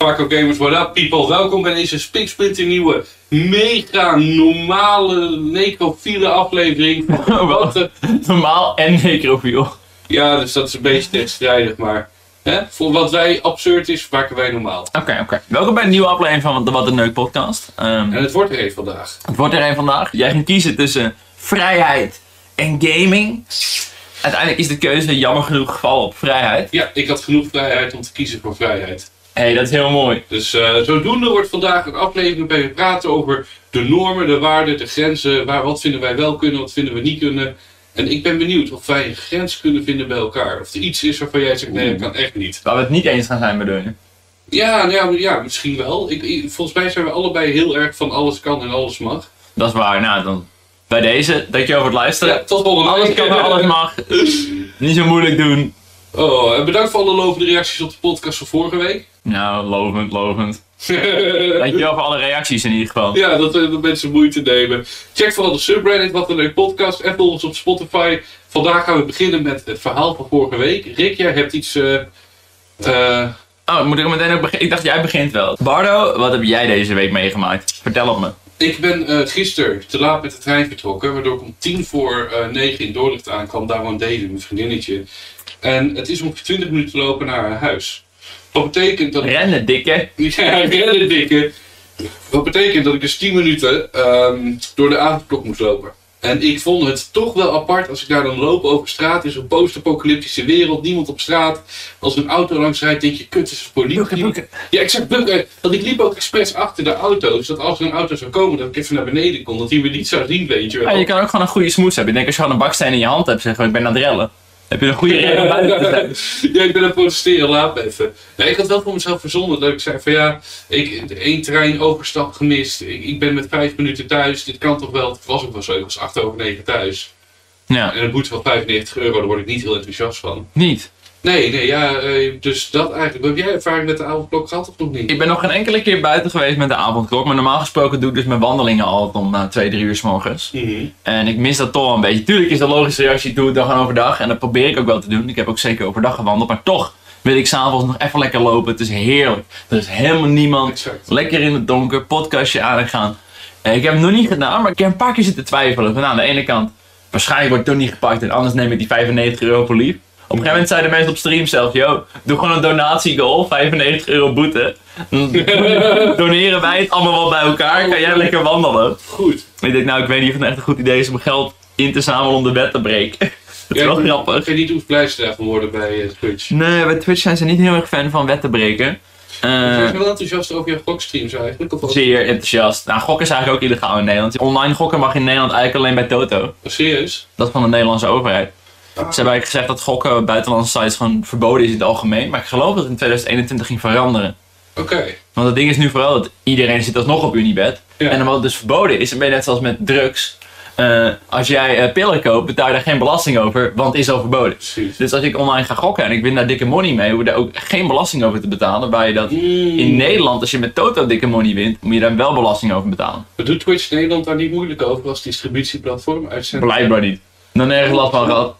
Paco Gamers, what up people? Welkom bij deze spiksplinter nieuwe, mega normale, necrofiele aflevering. Wat? Normaal en necrofiel. ja, dus dat is een beetje tegenstrijdig, maar hè, voor wat wij absurd is, maken wij normaal. Oké, oké. Welkom bij een nieuwe aflevering van de Wat een Neuk podcast. Ehm, En het wordt er een vandaag. het wordt er een vandaag. Jij ging kiezen tussen vrijheid en gaming. Uiteindelijk is de keuze jammer genoeg gevallen op vrijheid. Ja, ik had genoeg vrijheid om te kiezen voor vrijheid. Hé, hey, dat is heel mooi. Dus eh, zodoende wordt vandaag een aflevering waarin we praten over de normen, de waarden, de grenzen. Waar, wat vinden wij wel kunnen, wat vinden we niet kunnen. En ik ben benieuwd of wij een grens kunnen vinden bij elkaar. Of er iets is waarvan jij zegt, nee, dat kan echt niet. Waar we het niet eens gaan zijn bedoel je? Ja, nou ja, ja misschien wel. Ik, ik- volgens mij zijn we allebei heel erg van alles kan en alles mag. Dat is waar. Nou, dan bij deze. Dankjewel voor het luisteren. Ja, tot volgende Alles kan en alles mag. Niet zo moeilijk doen. Oh, en bedankt voor alle lovende reacties op de podcast van vorige week. Nou, lovend, lovend. Dankjewel voor alle reacties in ieder geval. Ja, dat, eh, dat mensen moeite nemen. Check vooral de subreddit, wat een leuk podcast. En volg ons op Spotify. Vandaag gaan we beginnen met het verhaal van vorige week. Rick, jij hebt iets... eh eh, Oh, moet ik er meteen ook beginnen? Ik dacht jij begint wel. Bardo, wat heb jij deze week meegemaakt? Vertel het me. ik ben eh gisteren te laat met de trein vertrokken. Waardoor ik om tien voor eh, negen in Dordrecht aankwam. Daar woont Dede, mijn vriendinnetje. En het is ongeveer 20 minuten lopen naar haar huis. Wat betekent dat... Rennen, dikke. Ja, rennen dikke. Wat betekent dat ik dus 10 minuten ehm, door de avondklok moest lopen. En ik vond het toch wel apart als ik daar dan loop over straat in zo'n post-apocalyptische wereld. Niemand op straat. Als een auto langs rijdt, denk je, kut, is het politie. Ja, exact bukken. Want ik liep ook expres achter de auto's. Dat als er een auto zou komen, dat ik even naar beneden kon. Dat hij me niet zou zien, weet je wel. Ja, je kan ook gewoon een goede smoes hebben. Ik denk als je gewoon een baksteen in je hand hebt, zeg gewoon, ik ben aan het rellen. Heb je een goede reden om buiten te zijn. Ja, ik ben aan het protesteren, laat me even. Nee, ik had wel voor mezelf verzonnen dat ik zei van ja, ik één trein overstap gemist. Ik, ik ben met vijf minuten thuis. Dit kan toch wel. Het was ook wel zo. Ik was acht over negen thuis. Ja, En een boete van 95 euro, daar word ik niet heel enthousiast van. niet. Nee, nee, ja, eh, dus dat eigenlijk. Heb jij ervaring met de avondklok gehad of nog niet? Ik ben nog geen enkele keer buiten geweest met de avondklok. Maar normaal gesproken doe ik dus mijn wandelingen altijd om uh, 2, 3 uur s morgens. Mhm. En ik mis dat toch wel een beetje. Tuurlijk is dat logisch reactie, doe het dan gewoon overdag. En dat probeer ik ook wel te doen. Ik heb ook zeker overdag gewandeld. Maar toch wil ik s'avonds nog even lekker lopen. Het is heerlijk. Er is helemaal niemand. Exact. Lekker in het donker, podcastje aan en gaan. Eh, ik heb het nog niet gedaan, maar ik heb een paar keer zitten twijfelen. Van aan de ene kant, waarschijnlijk wordt het toch niet gepakt en anders neem ik die 95 euro voor lief. Op een gegeven moment zeiden mensen op stream zelf, yo, doe gewoon een donatiegoal, 95 euro boete. Doneren wij het allemaal wel bij elkaar, kan jij lekker wandelen. Goed. Ik denk, nou, ik weet niet of het echt een goed idee is om geld in te zamelen om de wet te breken. Dat is Ja, wel ik- grappig. Ik weet niet hoe blij ze daarvan worden bij eh, Twitch. Nee, bij Twitch zijn ze niet heel erg fan van wet te breken. Eh, Zijn ze wel enthousiast over je gokstreams eigenlijk? Of? Zeer enthousiast. Nou, gokken is eigenlijk ook illegaal in Nederland. Online gokken mag in Nederland eigenlijk alleen bij Toto. Oh, serieus? Dat is van de Nederlandse overheid. Ze hebben eigenlijk gezegd dat gokken op buitenlandse sites gewoon verboden is in het algemeen. Maar ik geloof dat het in 2021 ging veranderen. Oké. Want het ding is nu vooral dat iedereen zit alsnog op Unibet. Ja. En omdat het dus verboden is, dan ben je net zoals met drugs. Eh, als jij eh, pillen koopt, betaal je daar geen belasting over, want het is al verboden. Precies. Dus als ik online ga gokken en ik win daar dikke money mee, hoef je daar ook geen belasting over te betalen. Waar je dat Mm. in Nederland, als je met Toto dikke money wint, moet je daar wel belasting over betalen. Maar doet Twitch Nederland daar niet moeilijk over als distributieplatform uitzendt? Blijkbaar niet. Dan nergens last van gehad.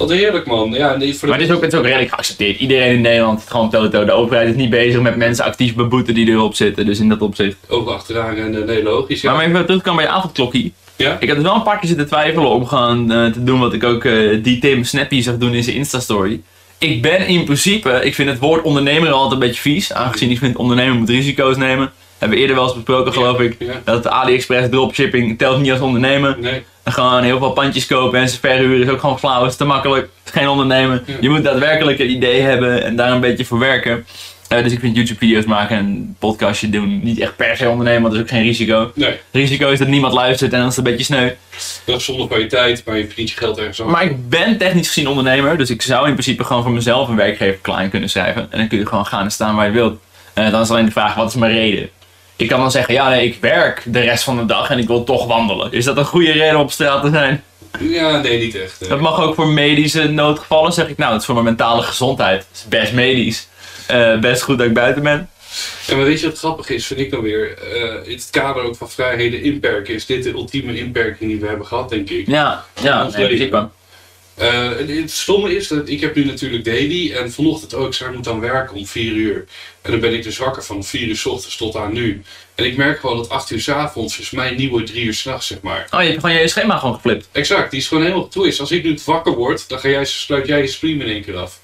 Wat heerlijk man. Ja, voor Maar het is, ook, het is ook redelijk geaccepteerd. Iedereen in Nederland heeft gewoon Toto. De overheid is niet bezig met mensen actief beboeten die erop zitten. Dus in dat opzicht. Ook achteraan en nee, logisch. Ja. Maar even terugkomen bij je avondklokkie. ja? Ik heb dus wel een paar keer zitten twijfelen om gewoon eh, te doen wat ik ook eh, die Tim Snappy zag doen in zijn Insta-story. Ik ben in principe, ik vind het woord ondernemer altijd een beetje vies. Aangezien ik vind ondernemer moet risico's nemen. Hebben we eerder wel eens besproken geloof ik. Ja. Dat AliExpress dropshipping telt niet als ondernemen. Nee. En gewoon heel veel pandjes kopen en ze verhuren is ook gewoon flauw. is te makkelijk. is geen ondernemen. Je moet daadwerkelijk een idee hebben en daar een beetje voor werken. Eh, dus ik vind YouTube video's maken en podcastje doen niet echt per se ondernemen, want dat is ook geen risico. Nee. Het risico is dat niemand luistert en dan is het een beetje sneu. Dat is zonder kwaliteit, maar je verdient je geld ergens aan. Maar ik ben technisch gezien ondernemer, dus ik zou in principe gewoon voor mezelf een werkgever klein kunnen schrijven. En dan kun je gewoon gaan en staan waar je wilt. En dan is alleen de vraag, wat is mijn reden? Ik kan dan zeggen, ja nee, ik werk de rest van de dag en ik wil toch wandelen. Is dat een goede reden om op straat te zijn? Ja, nee, niet echt. Dat mag ook voor medische noodgevallen, zeg ik. Nou, het is voor mijn mentale gezondheid. Het is best medisch. Eh, best goed dat ik buiten ben. En maar weet je wat grappig is, vind ik dan weer? eh, in het kader ook van vrijheden inperken, is dit de ultieme inperking die we hebben gehad, denk ik. Ja, ja, nee, Eh, het stomme is dat ik heb nu natuurlijk daily en vanochtend ook, zij moet dan werken om 4 uur. En dan ben ik dus wakker van 4 uur s ochtends tot aan nu. En ik merk gewoon dat 8 uur s avonds is mijn nieuwe 3 uur s'nachts, zeg maar. Oh, je hebt gewoon je schema gewoon geflipt. Exact, die is gewoon helemaal getwist. Als ik nu wakker word, dan ga jij, sluit jij je stream in één keer af.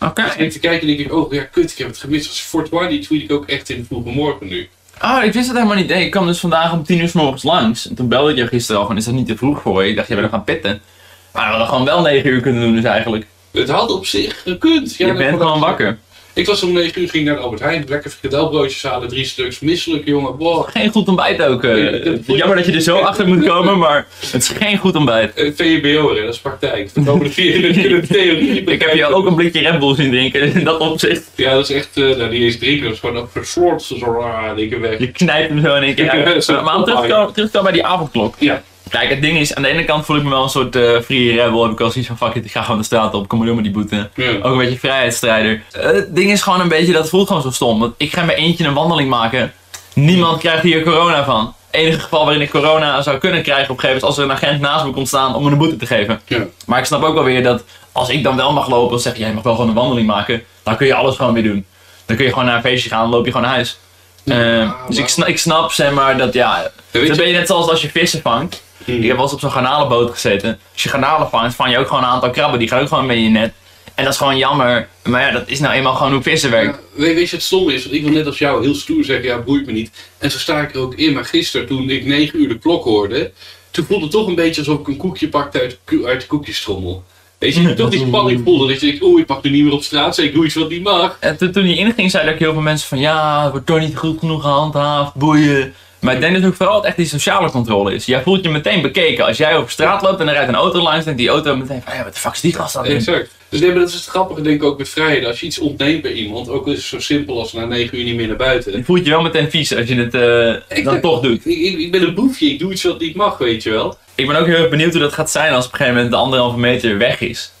Oké. Dus ik te kijken en denk ik, oh ja, kut, ik heb het gemist. Als 420 die tweet ik ook echt in de vroege morgen nu. Oh, ik wist het helemaal niet. Ik kwam dus vandaag om 10 uur s morgens langs. En toen belde ik je gisteren al van, is dat niet te vroeg voor je? Ik dacht, je bent gaan pitten. Maar we hadden gewoon wel 9 uur kunnen doen dus eigenlijk. Het had op zich gekund. Ja, je bent gewoon wakker. Ik was om 9 uur, ging naar de Albert Heijn, lekker frikadelbroodjes halen, drie stuks, misselijk jongen. Wow. Geen goed ontbijt ook. eh. Nee, dat jammer dat je er zo achter moet komen, maar het is geen goed ontbijt. Eh, VMBO, hè, dat is praktijk. De vier in de theorie. Ik heb je ook een blikje Red Bull zien drinken, in dat opzicht. Ja, dat is echt, eh nou, niet eens drinken, dat is gewoon zo ah, denk ik weg. Je knijpt hem zo in één keer uit. Zo Maar om terugkomen terugkomen bij die avondklok. Ja. Kijk, het ding is, aan de ene kant voel ik me wel een soort eh free rebel. Heb ik al zoiets van, fuck it, ik ga gewoon de straat op. Kom maar door met die boete. Ook een beetje vrijheidsstrijder. Eh, het ding is gewoon een beetje, dat voelt gewoon zo stom. Want ik ga mijn eentje een wandeling maken. Niemand krijgt hier corona van. Het enige geval waarin ik corona zou kunnen krijgen op een gegeven moment is als er een agent naast me komt staan om me een boete te geven. Ja. Maar ik snap ook wel weer dat als ik dan wel mag lopen, dan zeg je, jij mag wel gewoon een wandeling maken. Dan kun je alles gewoon weer doen. Dan kun je gewoon naar een feestje gaan, dan loop je gewoon naar huis. Eh, dus ik snap, ik snap, zeg maar, dat ja, dan ben je net zoals als je vissen vangt. Ik heb wel eens op zo'n garnalenboot gezeten. Als je garnalen vangt, vang je ook gewoon een aantal krabben. Die gaan ook gewoon mee in je net. En dat is gewoon jammer. Maar ja, dat is nou eenmaal gewoon hoe vissen werkt. Ja, weet, weet je, het stomme is, want ik wil net als jou heel stoer zeggen, ja, boeit me niet. En zo sta ik er ook in, maar gisteren toen ik 9 uur de klok hoorde, toen voelde het toch een beetje alsof ik een koekje pakte uit, uit de koekjestrommel. Weet je, toch die spanning voelde, dat je denkt, oeh, ik mag nu niet meer op straat, zeg ik doe iets wat niet mag. En toen, toen die inging, zeiden ook heel veel mensen van ja, het wordt toch niet goed genoeg gehandhaafd, boeien. Maar ik denk dat ook vooral het echt die sociale controle is. Jij voelt je meteen bekeken. Als jij op straat loopt en er rijdt een auto langs, denkt die auto meteen van ja, wat de fuck is die gast aan het doen? Exact. Dus nee, maar dat is het grappige denk ik ook met vrijheden. Als je iets ontneemt bij iemand, ook al is het zo simpel als na 9 uur niet meer naar buiten. Je voelt je wel meteen vies als je het eh, Ik dan toch doet. Ik, ik, ben een boefje, ik doe iets wat niet mag, weet je wel. Ik ben ook heel erg benieuwd hoe dat gaat zijn als op een gegeven moment de anderhalve meter weg is.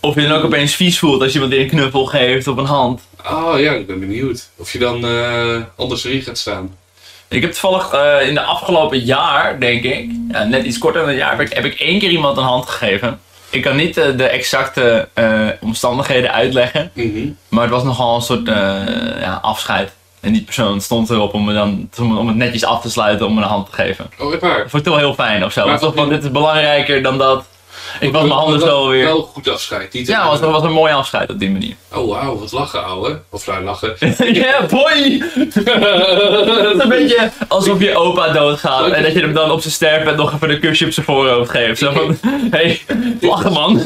Of je dan ook opeens vies voelt als je iemand een knuffel geeft op een hand. Oh ja, ik ben benieuwd. Of je dan eh, anders erin gaat staan. Ik heb toevallig eh, in de afgelopen jaar, denk ik, ja, net iets korter dan een jaar, heb ik, heb ik één keer iemand een hand gegeven. Ik kan niet eh, de exacte eh, omstandigheden uitleggen, Mhm. maar het was nogal een soort ja, afscheid. En die persoon stond erop om, me dan, om het netjes af te sluiten om me een hand te geven. Oh, echt waar? Dat vond ik toch wel heel fijn of zo. Maar toch van, dit is belangrijker dan dat. Ik was mijn handen zo weer. Wel goed afscheid. Niet Ja, was, was een mooi afscheid op die manier. Oh wauw, wat lachen ouwe. Of nou, lachen. Ja, boy! Het is een beetje alsof je opa doodgaat en dat je hem dan op zijn sterfbed nog even een kusje op zijn voorhoofd geeft. Zo van, hey, lachen man.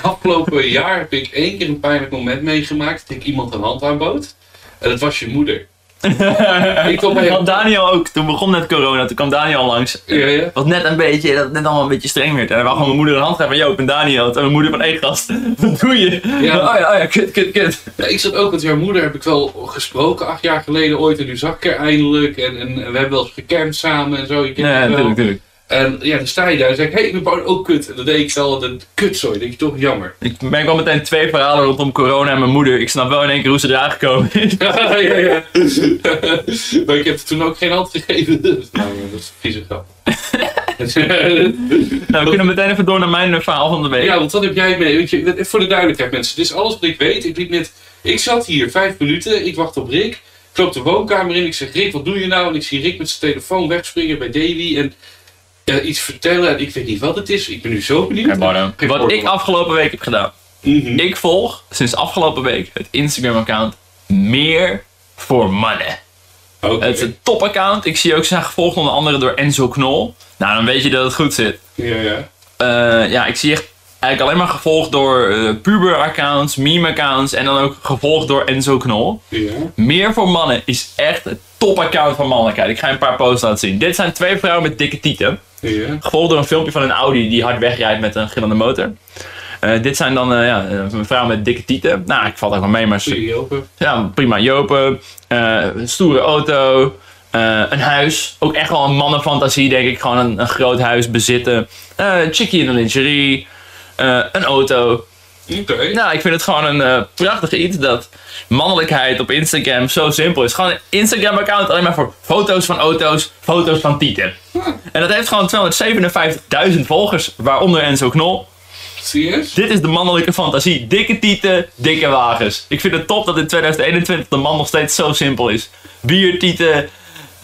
Afgelopen jaar heb ik één keer een pijnlijk moment meegemaakt dat ik iemand een hand aanbood. En dat was je moeder. Ik Want Daniel ook, toen begon net corona, toen kwam Daniel langs. Ja, ja. Was net een beetje, dat net allemaal een beetje streng werd. En hij wou gewoon mijn moeder een hand geven van Joop en Daniel. En mijn moeder van, hé gast, wat doe je? Ja. Oh ja, oh ja, kut, kut, kut. Ja, ik zat ook met jouw moeder, heb ik wel gesproken acht jaar geleden ooit. En nu zag ik er eindelijk. En, en, en we hebben wel eens gecampt samen en zo. Je kent Nee, natuurlijk, natuurlijk. En ja, dan sta je daar en zeg ik, hé, hey, ik ben Paul, ook kut. En dan deed ik wel een kutzooi. denk je toch jammer. Ik merk wel meteen twee verhalen rondom corona en mijn moeder. Ik snap wel in één keer hoe ze eraan gekomen is. ja, ja, ja. maar ik heb toen ook geen hand gegeven. nou, dat is een vieze grap. Nou, we kunnen meteen even door naar mijn eh, verhaal van de week. ja, want wat heb jij mee? Weet je, voor de duidelijkheid mensen. Dit is alles wat ik weet. Ik liep net, ik zat hier vijf minuten. Ik wacht op Rick. Ik loop de woonkamer in. Ik zeg, Rick, wat doe je nou? En ik zie Rick met zijn telefoon wegspringen bij Davy. En ja, iets vertellen. En ik weet niet wat het is. Ik ben nu zo benieuwd. Wat ik afgelopen week heb gedaan. Mhm. Ik volg sinds afgelopen week het Instagram-account Meer voor Mannen. Oké. Het is een top-account. Ik zie ook zijn gevolgd onder andere door Enzo Knol. Nou, dan weet je dat het goed zit. Ja, ja. Eh, ja, ik zie echt eigenlijk alleen maar gevolgd door eh, puber-accounts, meme-accounts en dan ook gevolgd door Enzo Knol. Ja. Meer voor mannen is echt het top-account van mannelijkheid. Ik ga je een paar posts laten zien. Dit zijn twee vrouwen met dikke tieten. Gevolgd door een filmpje van een Audi die hard wegrijdt met een gillende motor. Eh, dit zijn dan eh, ja, een vrouw met dikke tieten. Nou, ik val ook wel mee, maar ze- Zie je open? ja, prima. Jopen, een stoere auto, een huis. Ook echt wel een mannenfantasie, denk ik. Gewoon een, een groot huis bezitten. Eh chickie in een lingerie. een auto. Oké. Nou, ik vind het gewoon een eh, prachtig iets dat mannelijkheid op Instagram zo simpel is. Gewoon een Instagram-account alleen maar voor foto's van auto's, foto's van tieten. En dat heeft gewoon 257.000 volgers, waaronder Enzo Knol. Serieus? Dit is de mannelijke fantasie. Dikke tieten, dikke wagens. Ik vind het top dat in 2021 de man nog steeds zo simpel is. Bier, tieten,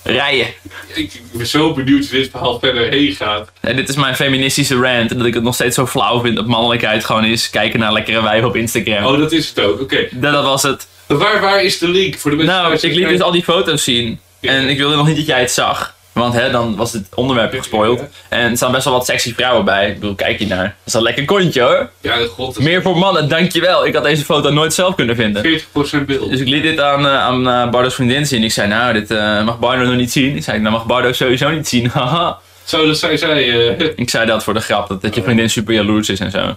rijden. Ik ben zo benieuwd hoe dit verhaal verder heen gaat. En dit is mijn feministische rant. Dat ik het nog steeds zo flauw vind dat mannelijkheid gewoon is kijken naar lekkere wijven op Instagram. Oh, dat is het ook. Oké. Dat, dat was het. Waar, waar is de link voor de mensen Nou, ik liet dus al die foto's zien. Ja. En ik wilde nog niet dat jij het zag. Want hè, dan was het onderwerp gespoild. En er staan best wel wat sexy vrouwen bij. Ik bedoel, kijk je naar. Dat is een lekker kontje hoor. Ja, god, Meer voor mannen, dankjewel. Ik had deze foto nooit zelf kunnen vinden. is 40% beeld. Dus ik liet dit aan, eh, aan eh, Bardo's vriendin zien. Ik zei, nou, dit eh, mag Bardo nog niet zien. Ik zei, nou mag Bardo sowieso niet zien. Haha. Zo, dat zei zij. ik zei dat voor de grap, dat, dat je vriendin super jaloers is en zo.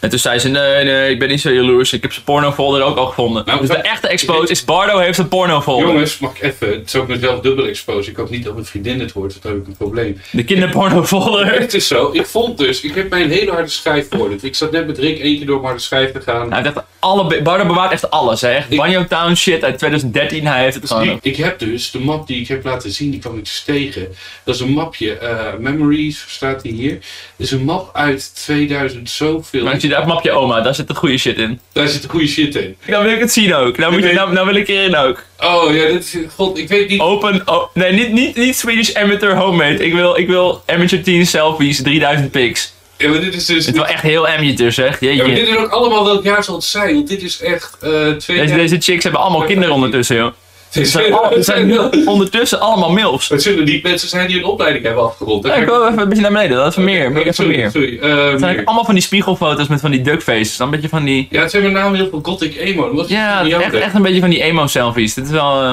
En toen zei ze, nee, nee, ik ben niet zo jaloers. Ik heb zijn pornofolder ook al gevonden. Nou, dus de dat- echte expose is Bardo heeft een pornofolder. Jongens, mag ik even. Het is ook mezelf dubbel exposed. Ik hoop niet dat mijn vriendin het hoort, dan heb ik een probleem. De kinderpornofolder. Het is zo, ik vond dus, ik heb mijn hele harde schijf verorderd. Ik zat net met Rick keer door mijn harde schijf te gaan. Heeft echt alle, Bardo bewaart echt alles, hè. Echt Ik- Banjo Town shit uit 2013, hij heeft het gewoon. ik, ik heb dus de map die ik heb laten zien, die kwam ik dus tegen. Dat is een mapje, eh, Memories staat die hier. Dat is een map uit 2000 zoveel. Maar zie daar het mapje oma, daar zit de goede shit in. Daar zit de goede shit in. Dan wil ik het zien ook. Nou, moet je, nou, nou wil ik erin ook. Oh ja, dit is, god, ik weet niet. Open, oh, nee, niet, niet, niet Swedish Amateur Homemade. Ik wil, ik wil Amateur Teen Selfies, 3000 pics. Ja, maar dit is dus. Het is wel echt heel amateur zeg, Ja, maar jeetje. dit is ook allemaal welk jaar zal het zijn, want dit is echt eh Deze, 2000. deze chicks hebben allemaal kinderen ondertussen, joh. Ze zijn, al- ze zijn ondertussen allemaal milfs. Het zullen niet mensen zijn die een opleiding hebben afgerond. hè? Ja, ik wil even een beetje naar beneden, dat is Oké, meer, meer, even sorry, meer. Sorry, eh, Het zijn meer. allemaal van die spiegelfoto's met van die duckfaces. Dan een beetje van die... Ja, het zijn met name heel veel gothic emo. Dat was Ja, het is echt, echt een beetje van die emo-selfies. Dit is wel... eh,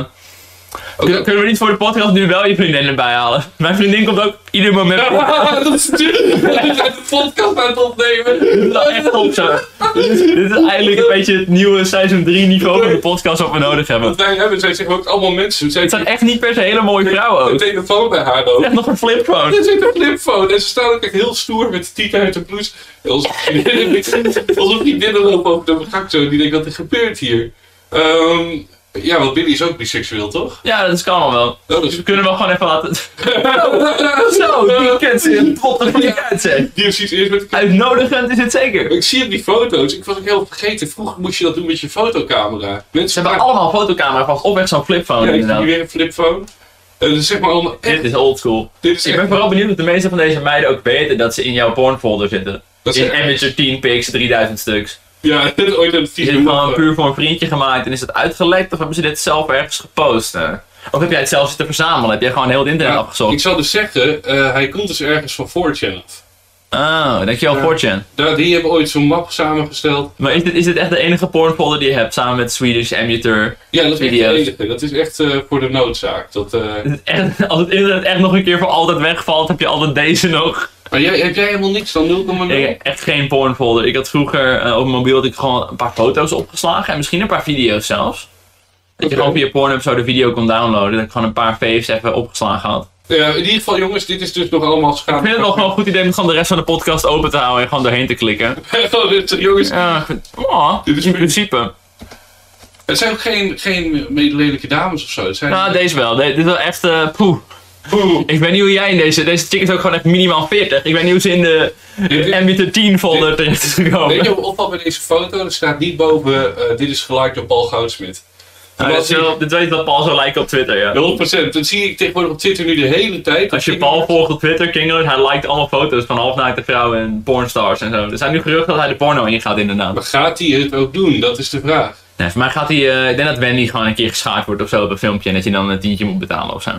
Kunnen, we niet voor de podcast nu wel je vriendin erbij halen? Mijn vriendin komt ook ieder moment... dat is natuurlijk. We zijn de podcast aan het opnemen. Dit is echt op zo. Dit is, dit is eigenlijk een beetje het nieuwe seizoen 3 niveau van de podcast wat we nodig hebben. Wat wij hebben zijn zeg maar ook allemaal mensen. Het zijn echt niet per se hele mooie vrouwen een telefoon bij haar ook. Echt nog een flipphone. Er zit een flipphone en ze staan ook echt heel stoer met de tieten uit de blouse. Vriendinnen onze vriendinnen lopen over de gang zo. Die denken wat er gebeurt hier. Ehm, ja, want Billy is ook biseksueel, toch? Ja, dat kan allemaal wel. Oh, dat Dus is... we kunnen wel gewoon even laten... Zo, die kent in potten van die uit zeg. Die is iets eerst met Uitnodigend is het zeker. Ik zie op die foto's, ik was ook heel vergeten. Vroeger moest je dat doen met je fotocamera. Ze Mensen hebben allemaal fotocamera vast op echt zo'n flipphone Ja, ik zie inderdaad. hier weer een flipphone. Dus zeg maar allemaal echt. Dit is oldschool. Dit is Ik echt. ben vooral benieuwd of de meeste van deze meiden ook weten dat ze in jouw pornfolder zitten. dat In echt- amateur 10 pics, 3000 stuks. Ja, is ooit een Is vieze het gewoon puur voor een vriendje gemaakt en is het uitgelekt of hebben ze dit zelf ergens gepost? Of heb jij het zelf zitten verzamelen? Heb jij gewoon heel het internet Ja, afgezocht? ik zal dus zeggen, eh, hij komt dus ergens van 4chan af. Oh, dankjewel Ja. 4chan. Daar, die hebben ooit zo'n map samengesteld. Maar is dit, is dit echt de enige pornfolder die je hebt samen met Swedish Amateur? Ja, dat is echt de enige. Dat is echt eh, voor de noodzaak. Dat, eh, het echt, als het internet echt nog een keer voor altijd wegvalt, heb je altijd deze nog. Maar jij, heb jij helemaal niks dan 0,0? Ik heb echt geen pornfolder. Ik had vroeger eh, op mijn mobiel had ik gewoon een paar foto's opgeslagen en misschien een paar video's zelfs. Dat je gewoon via Pornhub zo de video kon downloaden. Dat ik gewoon een paar faves even opgeslagen had. Ja, in ieder geval jongens, dit is dus nog allemaal Ik schaam. vind het nog wel een goed idee om gewoon de rest van de podcast open te houden en gewoon doorheen te klikken. Gewoon rustig, jongens. Ja, ik oh, Dit is in principe. Het zijn ook geen, geen medelelijke dames of zo. Het zijn... Nou, deze wel. De- dit is wel echt, eh poeh. Ik niet hoe jij in deze, deze chick is ook gewoon echt minimaal 40. Ik niet hoe ze in de Ambiter 10 folder terecht is Weet je gekomen. wat opvalt bij deze foto? Er staat niet boven, eh, dit is geliked door Paul Goudsmit. Nou, dit, is wel- dit weet dat Paul zo lijkt op Twitter, ja. 100%. Dat zie ik tegenwoordig op Twitter nu de hele tijd. Als je Paul volgt op Twitter, Kinglord, hij liked allemaal foto's van halfnaakte vrouwen en pornstars en zo. Er zijn nu geruchten dat hij de porno ingaat inderdaad. Maar gaat hij het ook doen? Dat is de vraag. Nee, voor mij gaat hij, eh, ik denk dat Wendy gewoon een keer geschaard wordt of zo op een filmpje en dat je dan een tientje moet betalen of zo.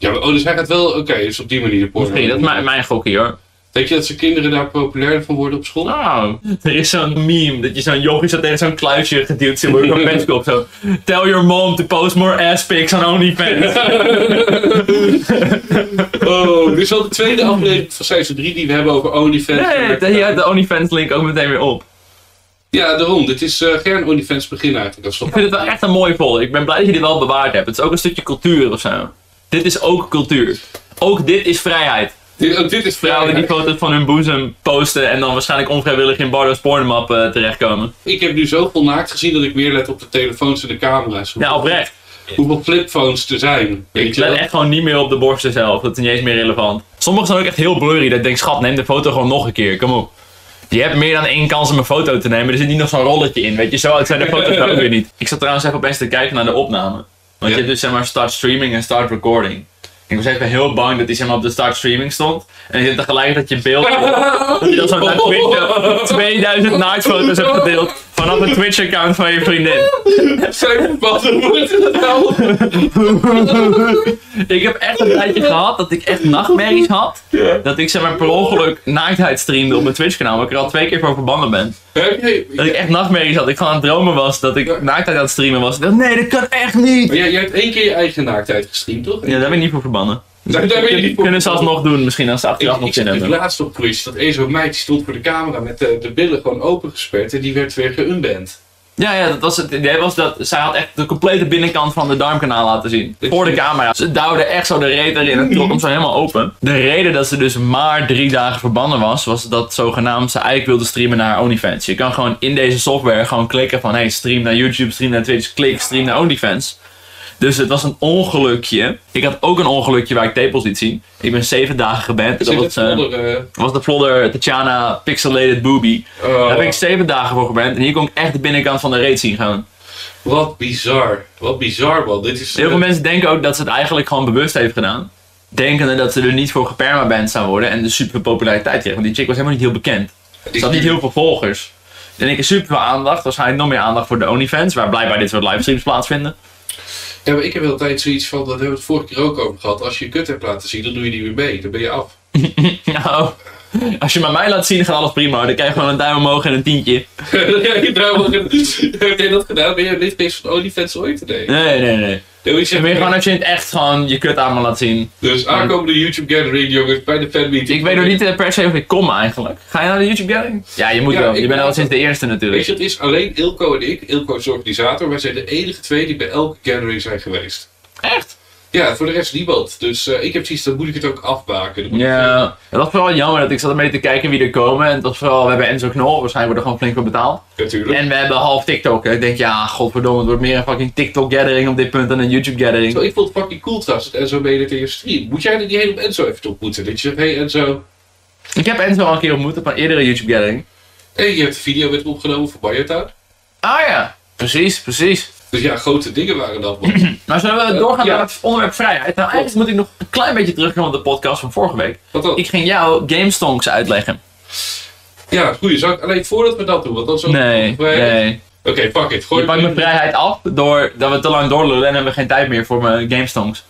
Ja, maar, oh, dus hij gaat wel... Oké, dus op die manier de porno. Misschien, dat is mijn, mijn gokkie hoor. Denk je dat zijn kinderen daar populair van worden op school? Nou, er is zo'n meme dat je zo'n jochie zo tegen zo'n kluisje geduwd zit door een penskop zo. Tell your mom to post more ass pics on OnlyFans. Oh, dit is al de tweede aflevering van seizoen 3 die we hebben over OnlyFans. Nee, ja, de OnlyFans link ook meteen weer op. Ja, daarom. Dit is eh geen OnlyFans begin eigenlijk. Als Ik vind het wel echt een mooi folder. Ik ben blij dat je dit wel bewaard hebt. Het is ook een stukje cultuur of zo. Dit is ook cultuur. Ook dit is vrijheid. Dit, ook dit is Vrouwen die vrijheid. foto's van hun boezem posten en dan waarschijnlijk onvrijwillig in Bardo's pornomap eh, terechtkomen. Ik heb nu zoveel naakt gezien dat ik meer let op de telefoons en de camera's. Ja, oprecht. Hoeveel flipphones er zijn. Ik let echt gewoon niet meer op de borsten zelf. Dat is niet eens meer relevant. Sommige zijn ook echt heel blurry. Dat ik denk, schat, neem de foto gewoon nog een keer. Kom op. Je hebt meer dan één kans om een foto te nemen. Er zit niet nog zo'n rolletje in. Weet je, zo oud zijn de foto's ook weer niet. Ik zat trouwens even opeens te kijken naar de opname. Want Ja. je hebt dus zeg maar start streaming en start recording. Ik was even heel bang dat hij zeg maar op de start streaming stond. En je zit tegelijkertijd je beeld. dat je dan zo naar Twitch 2000 naaktfoto's hebt gedeeld. Vanaf een Twitch account van je vriendin. Zijn wat nou? Ik heb echt een tijdje gehad dat ik echt nachtmerries had. Ja. Dat ik zeg maar per ongeluk naaktheid streamde op mijn Twitch kanaal. Waar ik er al twee keer voor verbannen ben. Heb je- Dat ik echt nachtmerries had. Ik gewoon aan het dromen was dat Ja. ik naaktheid aan het streamen was. Ik dacht, nee, dat kan echt niet. Maar jij, jij hebt één keer je eigen naaktheid gestreamd, toch? Ja, daar ben ik niet voor verbannen. Je niet voor. Kunnen ze alsnog doen, misschien als ze Ik, achteraf nog ik zin hebben. laatst op Twitch dat een zo'n meid die stond voor de camera met de, de billen gewoon opengesperd en die werd weer geunband. Ja, ja, dat was het idee was dat zij had echt de complete binnenkant van de darmkanaal laten zien. Voor de camera. Ze duwde echt zo de reet erin en trok hem zo helemaal open. De reden dat ze dus maar drie dagen verbannen was, was dat zogenaamd ze eigenlijk wilde streamen naar OnlyFans. Je kan gewoon in deze software gewoon klikken van hey, stream naar YouTube, stream naar Twitch, klik, stream naar OnlyFans. Dus het was een ongelukje. Ik had ook een ongelukje waar ik tepels liet zien. Ik ben zeven dagen geband. Dat was, eh, eh, was de vlodder Tatjana Pixelated Boobie. oh, Daar ben ik zeven dagen voor geband. En hier kon ik echt de binnenkant van de reet zien gewoon. Wat bizar. Wat bizar, man. Dit is... Heel veel eh, mensen denken ook dat ze het eigenlijk gewoon bewust heeft gedaan. Denkende dat ze er niet voor gepermaband zou worden en dus super populariteit kreeg. Want die chick was helemaal niet heel bekend. Ze had niet heel veel volgers. En ik heb super veel aandacht. Waarschijnlijk nog meer aandacht voor de OnlyFans, waar blijkbaar dit soort livestreams plaatsvinden. Ja, maar ik heb wel tijd zoiets van, dat hebben we het vorige keer ook over gehad. Als je je kut hebt laten zien, dan doe je die weer mee. Dan ben je af. Nou, als je maar mij laat zien, gaat alles prima. Dan krijg je gewoon een duim omhoog en een tientje. Ja, ik trouw wel- Heb jij dat gedaan? Ben je lid van OnlyFans ooit? Nee. Nee, nee, nee. Nee, ik wil gewoon dat je in het echt gewoon je kut aan me laat zien. Dus aankomende YouTube Gathering, jongens, bij de fanmeeting. Ik weet nog niet eh, per se of ik kom eigenlijk. Ga je naar de YouTube gathering? Ja, je moet Ja, wel. Je bent ben- al sinds de eerste Weet natuurlijk. je, het is alleen Ilko en ik. Ilko is de organisator. Wij zijn de enige twee die bij elke gathering zijn geweest. Echt? Ja, voor de rest niemand. Dus eh, ik heb zoiets, dan moet ik het ook ik- Ja, het was vooral jammer dat ik zat ermee te kijken wie er komen. En het was vooral, we hebben Enzo Knol, waarschijnlijk wordt er gewoon flink voor betaald. Natuurlijk. En we hebben half TikTok. Ik denk, ja, godverdomme, het wordt meer een fucking TikTok-gathering op dit punt dan een YouTube-gathering. Zo, ik vond het fucking cool trouwens dat Enzo meedeed in je stream. Moet jij er niet heen om Enzo even te ontmoeten? Dat je zegt, hey Enzo. Ik heb Enzo al een keer ontmoet op een eerdere YouTube-gathering. Hey, je hebt een video met hem opgenomen voor Biotown. Ah ja, precies, precies. Dus ja, grote dingen waren dat, man. Nou, zullen we doorgaan Ja. naar het onderwerp vrijheid? Nou, eigenlijk moet ik nog een klein beetje terugkomen op de podcast van vorige week. Wat dan? Ik ging jou GameStonks uitleggen. Ja, goeie. Alleen voordat we dat doen? Want dan zo. Nee, nee. Oké, fuck it. Gooi Je pakt mijn vrijheid af doordat we te lang doorlullen en hebben we geen tijd meer voor mijn GameStonks.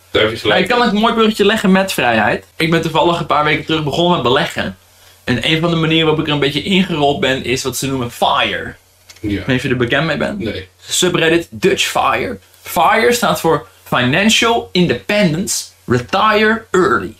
Maar ik kan een mooi bruggetje leggen met vrijheid. Ik ben toevallig een paar weken terug begonnen met beleggen. En een van de manieren waarop ik er een beetje ingerold ben, is wat ze noemen FIRE. Ja. Ik weet niet of je er bekend mee bent. Nee. Subreddit Dutch FIRE. FIRE staat voor Financial Independence Retire Early.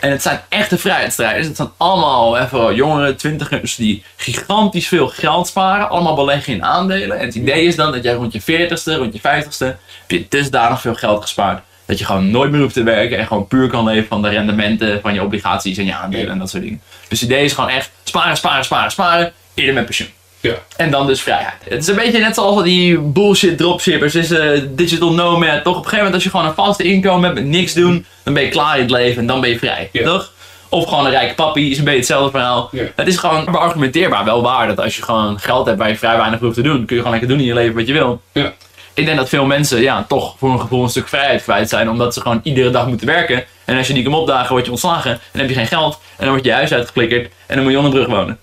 En het zijn echte vrijheidsstrijders. Het zijn allemaal vooral jongeren, twintigers die gigantisch veel geld sparen. Allemaal beleggen in aandelen. En het idee is dan dat jij rond je 40ste, rond je 50ste, heb je dusdanig veel geld gespaard. Dat je gewoon nooit meer hoeft te werken en gewoon puur kan leven van de rendementen van je obligaties en je aandelen en dat soort dingen. Dus het idee is gewoon echt sparen, sparen, sparen, sparen. Eerder met pensioen. Ja. En dan dus vrijheid. Het is een beetje net zoals die bullshit dropshippers. Is eh, digital nomad. Toch op een gegeven moment als je gewoon een vaste inkomen hebt met niks doen. Dan ben je klaar in het leven en dan ben je vrij. Ja. Toch? Of gewoon een rijke papi is een beetje hetzelfde verhaal. Ja. Het is gewoon beargumenteerbaar wel waar. Dat als je gewoon geld hebt waar je vrij weinig hoeft te doen. kun je gewoon lekker doen in je leven wat je wil. Ja. Ik denk dat veel mensen ja, toch voor een gevoel een stuk vrijheid kwijt zijn. Omdat ze gewoon iedere dag moeten werken. En als je niet kan opdagen word je ontslagen. En dan heb je geen geld. En dan wordt je huis uitgeklikkerd. En dan moet je onder een brug wonen.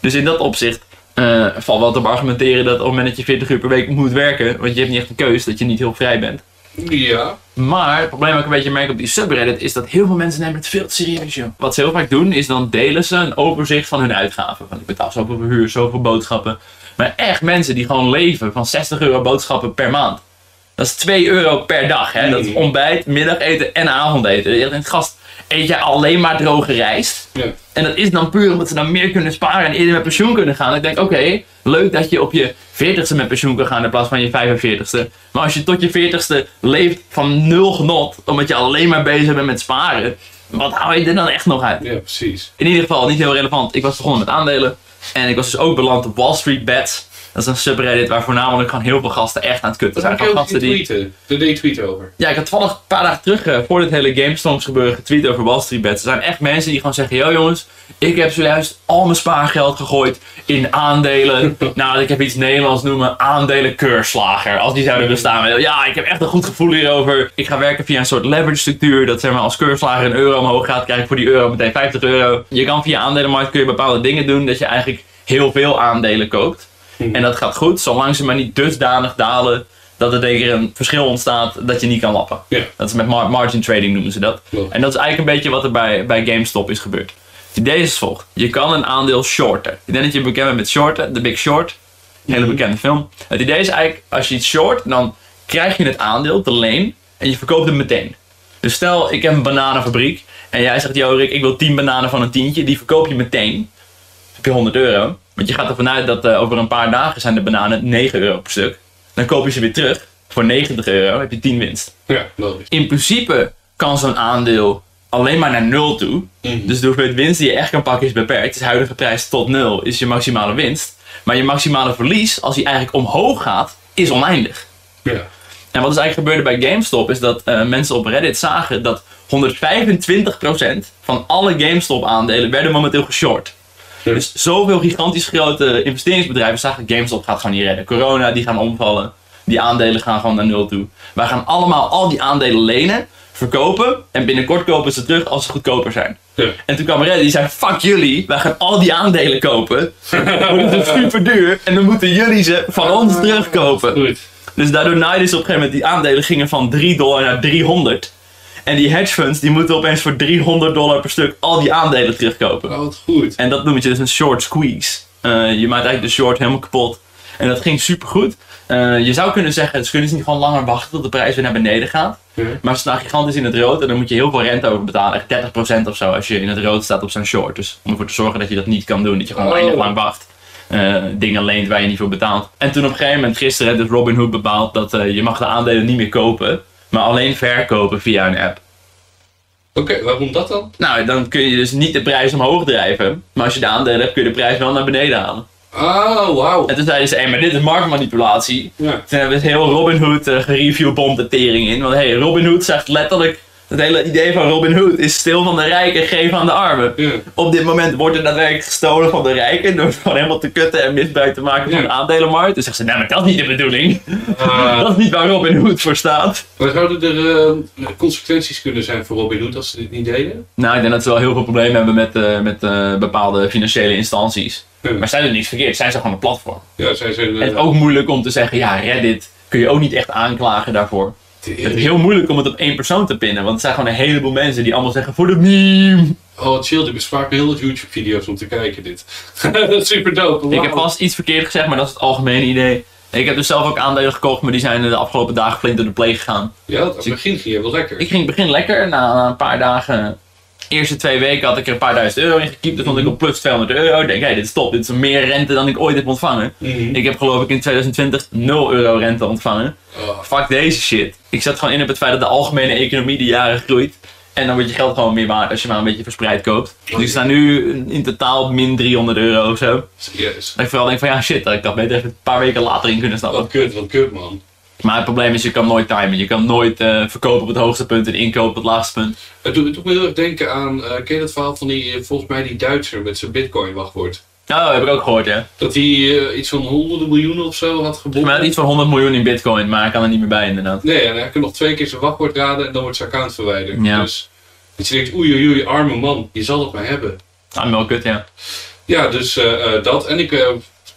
Dus in dat opzicht eh, valt wel te argumenteren dat op het moment dat je 40 uur per week moet werken, want je hebt niet echt een keus, dat je niet heel vrij bent. Ja. Maar het probleem wat ik een beetje merk op die subreddit is dat heel veel mensen nemen het veel te serieus, joh. Wat ze heel vaak doen is dan delen ze een overzicht van hun uitgaven. Van ik betaal zoveel huur, zoveel boodschappen. Maar echt mensen die gewoon leven van 60 euro boodschappen per maand. Dat is 2 euro per dag, hè. Dat is ontbijt, middageten en avondeten. Je denkt, gast, eet jij alleen maar droge rijst? Ja. En dat is dan puur omdat ze dan meer kunnen sparen en eerder met pensioen kunnen gaan. Ik denk, oké, leuk dat je op je 40ste met pensioen kan gaan in plaats van je 45ste. Maar als je tot je 40ste leeft van nul genot, omdat je alleen maar bezig bent met sparen, wat hou je er dan echt nog uit? Ja, precies. In ieder geval, niet heel relevant. Ik was begonnen met aandelen. En ik was dus ook beland op Wall Street Bets. Dat is een subreddit waar voornamelijk gewoon heel veel gasten echt aan het kutten zijn. Gewoon gasten die... tweeten. Daar deed je tweet over. Ja, ik had toevallig een paar dagen terug, eh, voor dit hele GameStorms gebeuren, getweet over Wall Street Bets. Er zijn echt mensen die gewoon zeggen, yo jongens, ik heb zojuist al mijn spaargeld gegooid in aandelen. nou, ik heb iets Nederlands noemen, aandelen keurslager, als die zouden bestaan. Ja, ik heb echt een goed gevoel hierover. Ik ga werken via een soort leverage structuur, dat zeg maar als keurslager een euro omhoog gaat, krijg ik voor die euro meteen 50 euro. Je kan via aandelenmarkt kun je bepaalde dingen doen, dat je eigenlijk heel veel aandelen koopt. En dat gaat goed, zolang ze maar niet dusdanig dalen dat er tegen een verschil ontstaat dat je niet kan lappen. Dat is met mar- margin trading noemen ze dat. En dat is eigenlijk een beetje wat er bij, bij GameStop is gebeurd. Het idee is het volgende. Je kan een aandeel shorten. Ik denk dat je bekend bent met shorten, The Big Short. Een hele bekende film. Het idee is eigenlijk, als je iets short, dan krijg je het aandeel te leen en je verkoopt het meteen. Dus stel, ik heb een bananenfabriek en jij zegt, yo Rick, ik wil 10 bananen van een tientje. Die verkoop je meteen. Dan heb je 100 euro. Want je gaat ervan uit dat eh, over een paar dagen zijn de bananen 9 euro per stuk. Dan koop je ze weer terug. Voor 90 euro heb je 10 winst. Ja, logisch. In principe kan zo'n aandeel alleen maar naar nul toe. Mhm. Dus de hoeveelheid winst die je echt kan pakken is beperkt. Dus huidige prijs tot nul is je maximale winst. Maar je maximale verlies, als die eigenlijk omhoog gaat, is oneindig. Ja. En wat is eigenlijk gebeurde bij GameStop is dat eh, mensen op Reddit zagen dat 125% van alle GameStop aandelen werden momenteel geshort. Dus zoveel gigantisch grote investeringsbedrijven zagen GameStop gaat gewoon niet redden. Corona, die gaan omvallen. Die aandelen gaan gewoon naar nul toe. Wij gaan allemaal al die aandelen lenen, verkopen en binnenkort kopen ze terug als ze goedkoper zijn. Ja. En toen kwam Reddit die zei, fuck jullie, wij gaan al die aandelen kopen. Dan wordt het super duur en dan moeten jullie ze van ons terugkopen. Goed. Dus daardoor naaide ze op een gegeven moment, die aandelen gingen van 3 dollar naar 300. En die hedge funds die moeten opeens voor 300 dollar per stuk al die aandelen terugkopen. Oh, wat goed. En dat noem je dus een short squeeze. Eh, je maakt eigenlijk de short helemaal kapot. En dat ging super goed. je zou kunnen zeggen, ze kunnen ze niet gewoon langer wachten tot de prijs weer naar beneden gaat. Maar ze staan gigantisch in het rood en dan moet je heel veel rente over betalen. Echt 30% of zo als je in het rood staat op zo'n short. Dus om ervoor te zorgen dat je dat niet kan doen. Dat je gewoon Oh. eindig lang wacht. eh, dingen leent waar je niet voor betaalt. En toen op een gegeven moment, gisteren, heeft dus Robinhood bepaald dat je mag de aandelen niet meer kopen. Maar alleen verkopen via een app. Oké, waarom dat dan? Nou, dan kun je dus niet de prijs omhoog drijven. Maar als je de aandelen hebt, kun je de prijs wel naar beneden halen. Oh, wauw. En toen zeiden ze, hé, maar dit is marktmanipulatie. Ja. Toen hebben we het heel Robinhood uh, gereviewbomd de tering in. Want hey, Robinhood zegt letterlijk, het hele idee van Robinhood is stil van de rijken, geef aan de armen. Ja. Op dit moment wordt er daadwerkelijk gestolen van de rijken door gewoon helemaal te kutten en misbruik te maken van Ja. de aandelenmarkt. Dus zegt ze, maar dat is niet de bedoeling. Ah, Dat is niet waar Robinhood voor staat. maar zouden er eh, consequenties kunnen zijn voor Robin Hood als ze dit niet deden? Nou, ik denk dat ze wel heel veel problemen hebben met, eh, met eh, bepaalde financiële instanties. Ja. Maar zij doen niks verkeerd, zij zijn gewoon een platform. Ja, zij zijn... En het is eh, ook moeilijk om te zeggen, ja, Reddit kun je ook niet echt aanklagen daarvoor. Het is heel moeilijk om het op één persoon te pinnen, want het zijn gewoon een heleboel mensen die allemaal zeggen voor de meme. Oh, chill, bespaart me heel wat YouTube-video's om te kijken, dit. dat is super dope. Ik heb vast iets verkeerd gezegd, maar dat is het algemene idee. Ik heb dus zelf ook aandelen gekocht, maar die zijn de afgelopen dagen flink door de pleeg gegaan. Ja, het begin ging je wel lekker. Ik ging begin lekker, na, na een paar dagen, eerste twee weken had ik er een paar duizend euro in gekiept. Toen stond ik op plus 200 euro. Ik denk, hé, dit is top, dit is meer rente dan ik ooit heb ontvangen. Mhm. Ik heb geloof ik in 2020 0 euro rente ontvangen. Oh, Fuck deze shit. Ik zet gewoon in op het feit dat de algemene economie die jaren groeit. En dan wordt je geld gewoon meer waard als je maar een beetje verspreid koopt. Dus ik sta nu in totaal min 300 euro of zo. serieus. Dat ik vooral denk van ja shit, dat ik dat beter even een paar weken later in kunnen stappen. Wat kut, wat kut, man. Maar het probleem is, je kan nooit timen. Je kan nooit eh, verkopen op het hoogste punt en inkopen op het laagste punt. Het doet, het doet me heel erg denken aan, eh, ken je dat verhaal van die, eh, volgens mij die Duitser met zijn bitcoin wachtwoord? Oh, heb ik ook gehoord, ja. Dat hij iets van honderden miljoenen of zo had gebonden. had iets van 100 miljoen in bitcoin, maar ik kan er niet meer bij inderdaad. Nee, en hij kan nog twee keer zijn wachtwoord raden en dan wordt zijn account verwijderd. Ja. Dus dat je denkt, oei oei oei, arme man, je zal het maar hebben. Ah, wel kut, ja. Ja, dus dat. En ik,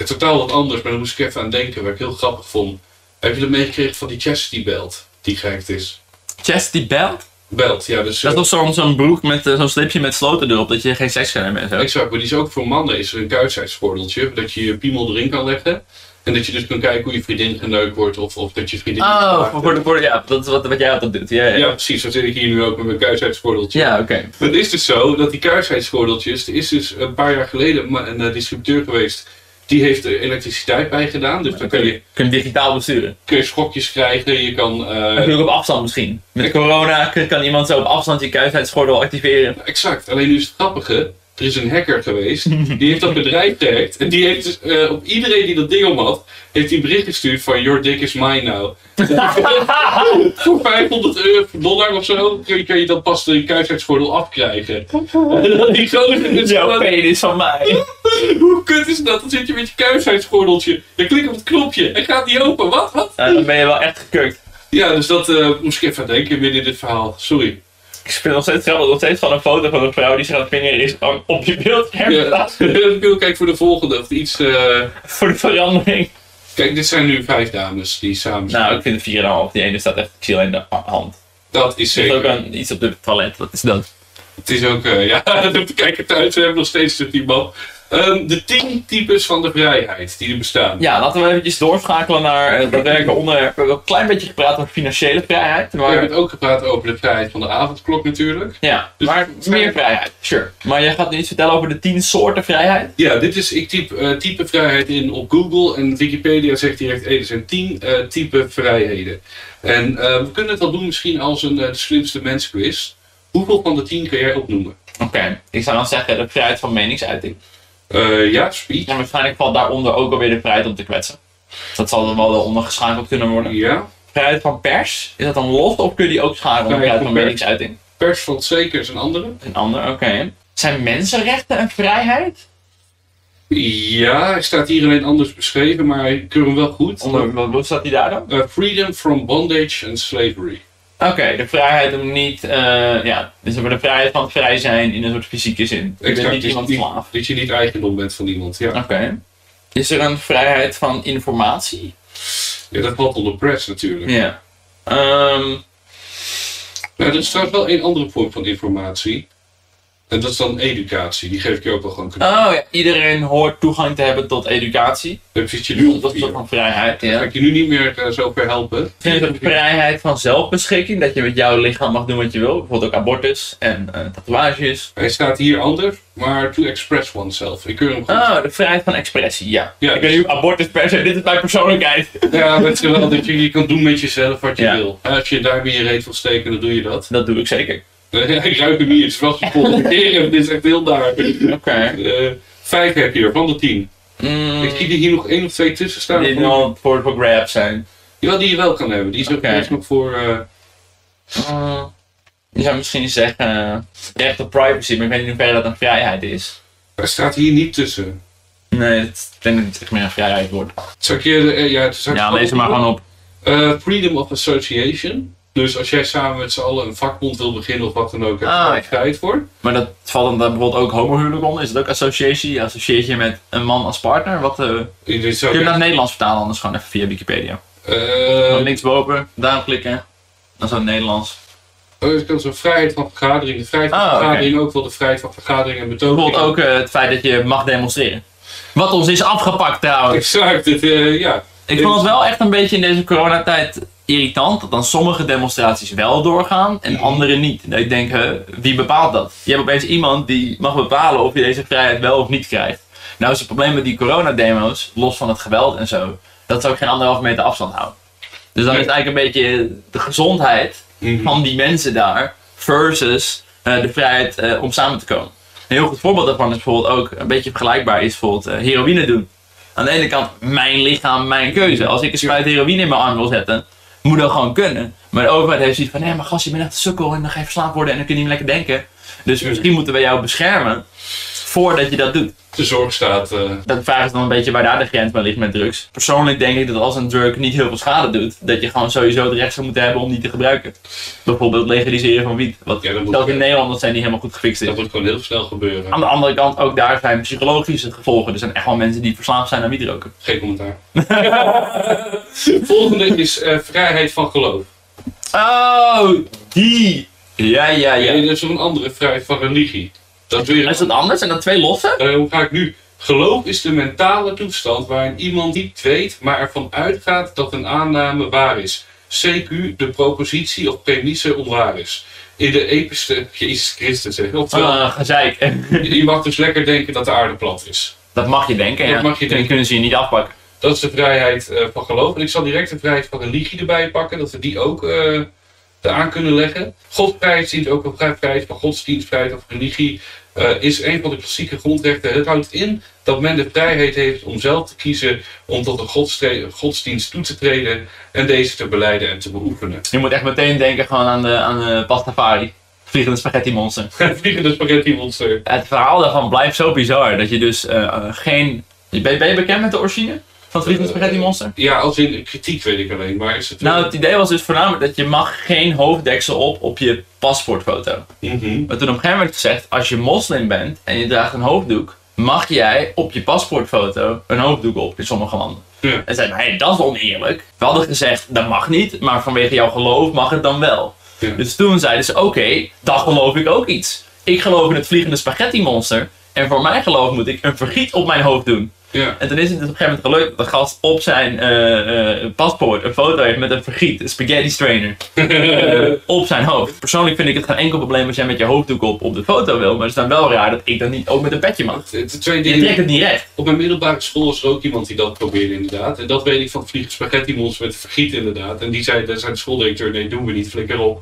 totaal wat anders, maar daar moest ik even aan denken, wat ik heel grappig vond. Heb je dat meegekregen van die Chastity Belt, die gehackt is? Chastity belt? Belt, ja, dus... Dat eh, is toch zo'n zo'n broek met eh, zo'n slipje met sloten erop, dat je geen seks kan hebben en zo. Exact, maar die is ook voor mannen is er een kuitheidsvordeltje, dat je je piemel erin kan leggen. En dat je dus kan kijken hoe je vriendin geneukt wordt of, of dat je vriendin... Oh, voor, voor, de- voor, ja, dat is wat, wat jij altijd doet. Ja, ja. Ja, precies. Zo zit ik hier nu ook met mijn kuisheidsvordeltje. Ja, oké. Het is dus zo dat die kuisheidsgordeltjes, er is dus een paar jaar geleden een eh, distributeur geweest, die heeft er elektriciteit bij gedaan. Dus dan kun je, Kun je digitaal besturen. kun je schokjes krijgen, je kan... kun je ook op afstand misschien. Met corona kan iemand zo op afstand je kuisheidsgordel activeren. exact, alleen nu is het grappige, Er is een hacker geweest, die heeft dat bedrijf gehackt. En die heeft dus, eh, op iedereen die dat ding om had, heeft hij een bericht gestuurd van Your dick is mine now. Voor 500 euro, dollar of zo kun je, kan je dan pas de kuisheidsgordel afkrijgen. En dan die gozer dus Jouw penis van mij. Hoe kut is dat? Dan zit je met je kuisheidsgordeltje. Dan klik op het knopje en gaat niet open. Wat? Wat? Ja, dan ben je wel echt gekukt. Ja, dus dat eh, moest ik even denken in dit verhaal. Sorry. Ik speel nog steeds nog steeds van een foto van een vrouw die zich aan het vingeren is op je beeldscherm Ja, kijken voor de volgende. Of iets. eh, Voor de verandering. Kijk, dit zijn nu vijf dames die samen zijn. Nou, ik vind het 4,5. Die ene staat echt, zie alleen de hand. dat is Er is ook zeker. een, iets op het toilet, wat is dat? Het is ook, eh, ja, kijk het uit, we hebben nog steeds dus die man. Ehm, de tien types van de vrijheid die er bestaan. Ja, laten we eventjes doorschakelen naar eh, dat werken onderwerp. We hebben een klein beetje gepraat over financiële vrijheid. We Maar, hebben het ook gepraat over de vrijheid van de avondklok natuurlijk. ja, Dus- maar meer vrijheid, sure. Maar jij gaat nu iets vertellen over de 10 soorten vrijheid? Ja, dit is, ik typ, eh, type vrijheid in op Google en Wikipedia zegt direct, hey, er zijn tien eh, type vrijheden. En eh, we kunnen het wel doen misschien als een eh, de slimste mens quiz. Hoeveel van de tien kan jij opnoemen? Oké, ik zou dan zeggen de vrijheid van meningsuiting. Eh, ja, speech. En waarschijnlijk valt daaronder ook alweer de vrijheid om te kwetsen. Dat zal dan wel eronder geschakeld kunnen worden. Ja. Vrijheid van pers, is dat dan los of kun je die ook schakelen onder Vrijheid van meningsuiting? Pers valt zeker is een andere. Een ander, oké. Zijn mensenrechten een vrijheid? Ja, hij staat hier alleen anders beschreven, maar ik keur hem wel goed. Onder, wat staat die daar dan? Eh, freedom from bondage and slavery. Oké, de vrijheid om niet, eh, ja, dus de vrijheid van het vrij zijn in een soort fysieke zin. Je bent Exact, niet dus iemand niet- slaaf. Dat je niet eigendom bent van iemand. Ja, Oké. Is er een vrijheid van informatie? ja dat valt onder press natuurlijk. Ja. Ehm, Nou, er is trouwens wel een andere vorm van informatie. En dat is dan educatie. Die geef ik je ook wel gewoon. kunnen. oh ja, iedereen hoort toegang te hebben tot educatie. Dat zit je nu op Dat is toch vier. een vrijheid, Ga ja. ik je nu niet meer eh, zo ver helpen. Vind je de vrijheid van zelfbeschikking, dat je met jouw lichaam mag doen wat je wil? Bijvoorbeeld ook abortus en eh, tatoeages. Hij staat hier anders, maar to express oneself. Ik keur hem goed. Oh, de vrijheid van expressie, ja. Ja. Ik of abortus per se, dit is mijn persoonlijkheid. Ja, weet je wel, dat je, je kan doen met jezelf wat je Ja. wil. Als je daar weer je reet wil steken, dan doe je dat. Dat doe ik zeker. Eh, ik ruik hem niet, het is wel de volgende keer. Dit is echt heel daar. Oké. Eh, vijf heb je er, van de tien. Mm, Ik zie er hier nog één of twee tussen staan. die wel voor, voor grabs zijn. Ja, die je wel kan hebben. Die is ook eerst nog voor... eh, Uh, je zou misschien zeggen recht op privacy, maar ik weet niet in hoeverre dat een vrijheid is. Hij staat hier niet tussen. Nee, het, ik denk dat het echt meer een vrijheid wordt. Zal ik je... eh, ja, het is Ja, lees er maar gewoon op. Eh, freedom of association. Dus als jij samen met z'n allen een vakbond wil beginnen of wat dan ook, heb je Ah, daar ja. vrijheid voor. Maar dat valt dan daar bijvoorbeeld ook homohuwelijk onder? Is het ook associatie? Je associeert je met een man als partner? Wat, eh, ook kun je naar echt- het Nederlands vertalen anders gewoon even via Wikipedia? Eh, Gewoon linksboven, daarop klikken. Dan zo het Nederlands. oh, ik kan zo'n vrijheid van vergadering. De vrijheid van Ah, vergadering ook wel de vrijheid van vergadering en betoging. Bijvoorbeeld ook eh, het feit dat je mag demonstreren. Wat ons is afgepakt trouwens. Exact, het, eh, ja. Ik vond het wel echt een beetje in deze coronatijd irritant dat dan sommige demonstraties wel doorgaan en andere niet. Dat ik denk, hè, wie bepaalt dat? Je hebt opeens iemand die mag bepalen of je deze vrijheid wel of niet krijgt. Nou is het probleem met die coronademo's, los van het geweld en zo, dat ze ook geen anderhalve meter afstand houden. Dus dan is het eigenlijk een beetje de gezondheid Mhm. van die mensen daar versus eh, de vrijheid eh, om samen te komen. Een heel goed voorbeeld daarvan is bijvoorbeeld ook een beetje vergelijkbaar is bijvoorbeeld eh, heroïne doen. Aan de ene kant mijn lichaam, mijn keuze. Als ik een spuit heroïne in mijn arm wil zetten, moet dat gewoon kunnen. Maar de overheid heeft zoiets van, nee maar gast, je bent echt een sukkel en dan ga je verslaafd worden en dan kun je niet meer lekker denken. Dus misschien moeten we jou beschermen voordat je dat doet. De zorg staat. eh, Dat vraag is dan een beetje waar daar de grens bij ligt met drugs. Persoonlijk denk ik dat als een drug niet heel veel schade doet, dat je gewoon sowieso het recht zou moeten hebben om die te gebruiken. Bijvoorbeeld legaliseren van wiet. Wat Ja, zelfs in Nederland zijn die helemaal goed gefixt dat moet gewoon heel snel gebeuren. Aan de andere kant, ook daar zijn psychologische gevolgen. Er zijn echt wel mensen die verslaafd zijn aan wietroken. Geen commentaar. Volgende is eh, vrijheid van geloof. Oh, die! Ja, ja, Ja. ja. dat is een andere vrijheid van religie. Dat is weer Is dat anders? Zijn dat twee losse? Eh, hoe ga ik nu? Geloof is de mentale toestand waarin iemand niet weet, maar ervan uitgaat dat een aanname waar is. CQ de propositie of premisse onwaar is. In de epische Jezus Christus. Oftewel, Ah, gezeik. je je mag dus lekker denken dat de aarde plat is. Dat mag je denken, Dat ja. mag je Dan denken. kunnen ze je niet afpakken. Dat is de vrijheid eh, van geloof. En ik zal direct de vrijheid van religie erbij pakken, dat we die ook eh, aan kunnen leggen. Godsvrijheid ook ook vrijheid van godsdienst, vrijheid of religie, uh, is een van de klassieke grondrechten. Het houdt in dat men de vrijheid heeft om zelf te kiezen om tot een godsdienst toe te treden en deze te beleiden en te beoefenen. Je moet echt meteen denken gewoon aan de, aan de pastafari. Vliegende spaghetti monster. Vliegende spaghetti monster. Het verhaal daarvan blijft zo bizar dat je dus uh, geen... Ben, ben je bekend met de origine? Van het Vliegende Spaghetti Monster? Ja, als in kritiek weet ik alleen, maar is het... Nou, het idee was dus voornamelijk dat je mag geen hoofddeksel op op je paspoortfoto. Mm Maar toen op een gegeven moment gezegd, als je moslim bent en je draagt een hoofddoek, mag jij op je paspoortfoto een hoofddoek op in sommige landen. Ja. En zeiden, hey, dat is oneerlijk. We hadden gezegd, dat mag niet, maar vanwege jouw geloof mag het dan wel. Ja. Dus toen zeiden ze, oké, dan geloof ik ook iets. Ik geloof in het Vliegende Spaghetti Monster. En voor mijn geloof moet ik een vergiet op mijn hoofd doen. Ja. En toen is het op een gegeven moment gelukt dat de gast op zijn uh, uh, paspoort een foto heeft met een vergiet, een spaghetti strainer, uh, op zijn hoofd. Persoonlijk vind ik het geen enkel probleem als jij met je hoofddoek op, op de foto wil, maar het is dan wel raar dat ik dat niet ook met een petje mag. Het, twee dingen. Je trekt het niet recht. Op mijn middelbare school was er ook iemand die dat probeerde inderdaad. En dat weet ik van vliegen spaghetti monster met vergiet inderdaad. En die zei, daar zei de schooldirecteur, nee doen we niet, flikker op.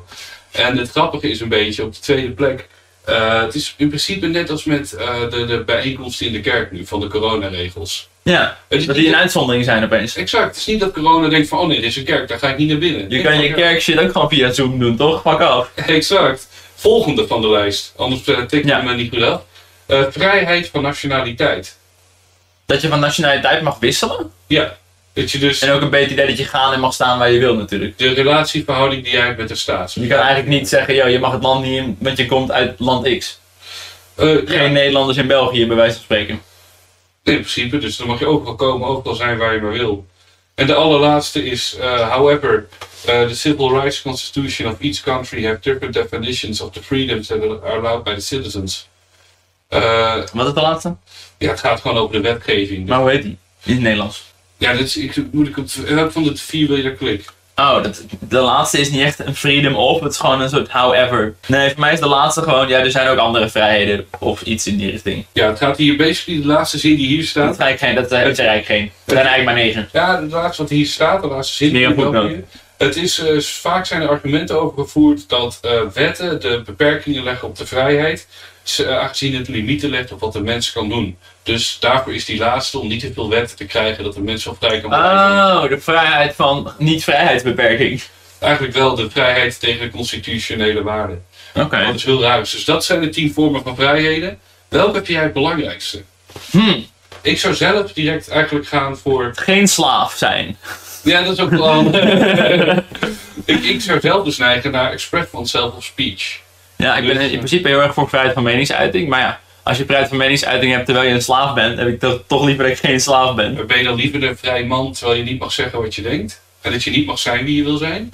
En het grappige is een beetje, op de tweede plek, uh, het is in principe net als met uh, de, de bijeenkomsten in de kerk nu, van de coronaregels. Ja, is dat die een uitzondering zijn opeens. Exact. Het is niet dat corona denkt van, oh nee, dit is een kerk, daar ga ik niet naar binnen. Je kan je kerk shit ook gewoon via Zoom doen, toch? Fuck af. Exact. Volgende van de lijst, anders tik je Ja. me niet goed af. Uh, vrijheid van nationaliteit. Dat je van nationaliteit mag wisselen. Ja. Dat je dus En ook een beetje idee dat je gaan en mag staan waar je wil natuurlijk. de relatieverhouding die jij hebt met de staat. Je kan eigenlijk niet zeggen, yo, je mag het land niet in, want je komt uit land X. Uh, Geen ja, Nederlanders in België, bij wijze van spreken. in principe, dus dan mag je overal komen, overal zijn waar je maar wil. En de allerlaatste is, uh, however, uh, the civil rights constitution of each country have different definitions of the freedoms that are allowed by the citizens. Wat is de laatste? ja, het gaat gewoon over de wetgeving. Maar hoe heet die? In het Nederlands. Ja, dit is, ik, moet ik op welk van de vier wil je daar klik? Oh, dat, de laatste is niet echt een freedom of, het is gewoon een soort however. Nee, voor mij is de laatste gewoon, ja, er zijn ook andere vrijheden of iets in die richting. Ja, het gaat hier basically de laatste zin die hier Dat staat. is eigenlijk geen, dat, dat is er eigenlijk geen. Er zijn eigenlijk maar negen. Ja, het laatste wat hier staat, de laatste zin. Meer ik ook hier- Het is, eh, vaak zijn er argumenten over gevoerd dat eh, wetten de beperkingen leggen op de vrijheid, eh, aangezien het limieten legt op wat de mens kan doen. Dus daarvoor is die laatste om niet te veel wetten te krijgen dat de mens zo vrij kan blijven. Oh, de vrijheid van niet-vrijheidsbeperking. Eigenlijk wel de vrijheid tegen de constitutionele waarden. Oké. Wat is heel raar. Dus dat zijn de tien vormen van vrijheden. Welke heb jij het belangrijkste? Hm, Ik zou zelf direct eigenlijk gaan voor geen slaaf zijn. Ja, dat is ook wel. ik, ik zou zelf dus neigen naar expression van self of speech. Ja, ik ben in principe heel erg voor vrijheid van meningsuiting, maar ja, als je vrijheid van meningsuiting hebt terwijl je een slaaf bent, heb ik toch, toch liever dat ik geen slaaf ben. Ben je dan liever een vrij man terwijl je niet mag zeggen wat je denkt? En dat je niet mag zijn wie je wil zijn?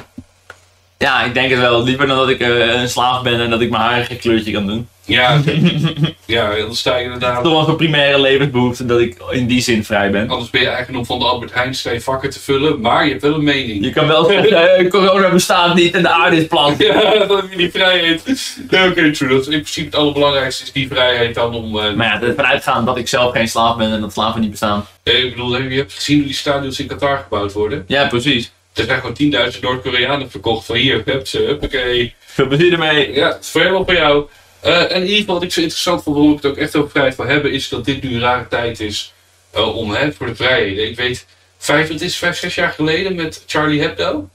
Ja, ik denk het wel. Liever dan dat ik eh, een slaaf ben en dat ik mijn haar geen kleurtje kan doen. Ja, ja dan sta je inderdaad. Toch wel een primaire levensbehoefte dat ik in die zin vrij ben. Anders ben je eigenlijk nog van de Albert Heijn twee vakken te vullen, maar je hebt wel een mening. Je kan wel zeggen, eh, corona bestaat niet en de aarde is plat. Ja, heb je die vrijheid. Ja, Oké, true. Dat is in principe het allerbelangrijkste is die vrijheid dan om. eh, Maar ja, ervan uitgaan dat ik zelf geen slaaf ben en dat slaven niet bestaan. eh, ik bedoel, je hebt gezien hoe die stadions in Qatar gebouwd worden. Ja, precies. Er zijn gewoon 10.000 Noord-Koreanen verkocht van hier, heb ze, huppakee. Veel plezier ermee. Ja, het is voor jou. Eh, en in ieder geval wat ik zo interessant vond, waarom ik het ook echt over vrijheid wil hebben, is dat dit nu een rare tijd is eh, om hè, voor de vrijheden. Ik weet, vijf, het is vijf, zes jaar geleden met Charlie Hebdo,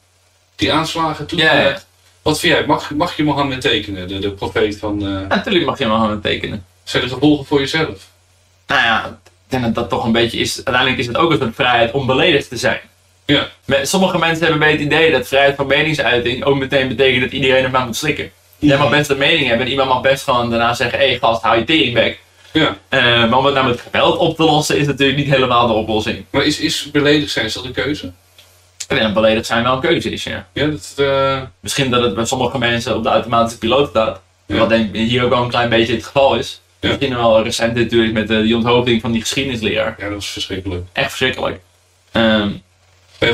die aanslagen toen. Wat vind jij? Mag, mag je Mohammed tekenen, de, de profeet van. Ja, natuurlijk mag je gaan tekenen. zijn er gevolgen voor jezelf? Nou ja, ik denk dat dat toch een beetje is. Uiteindelijk is het ook een soort vrijheid om beledigd te zijn. Ja. Sommige mensen hebben een beetje het idee dat vrijheid van meningsuiting ook meteen betekent dat iedereen ervan moet slikken. Jij mag best een mening hebben en iemand mag best gewoon daarna zeggen: hé hey, gast, hou je teringbek. Ja. Eh, maar om het nou met geweld op te lossen is natuurlijk niet helemaal de oplossing. Maar is, is beledigd zijn, is dat een keuze? Ik denk dat beledigd zijn wel een keuze is, ja. Ja, dat. eh, Misschien dat het bij sommige mensen op de automatische piloot staat. Ja. Wat denk hier ook wel een klein beetje het geval is. Ja. Misschien wel recent natuurlijk met eh, die onthoofding van die geschiedenisleraar. ja, dat is verschrikkelijk. Echt verschrikkelijk. Eh,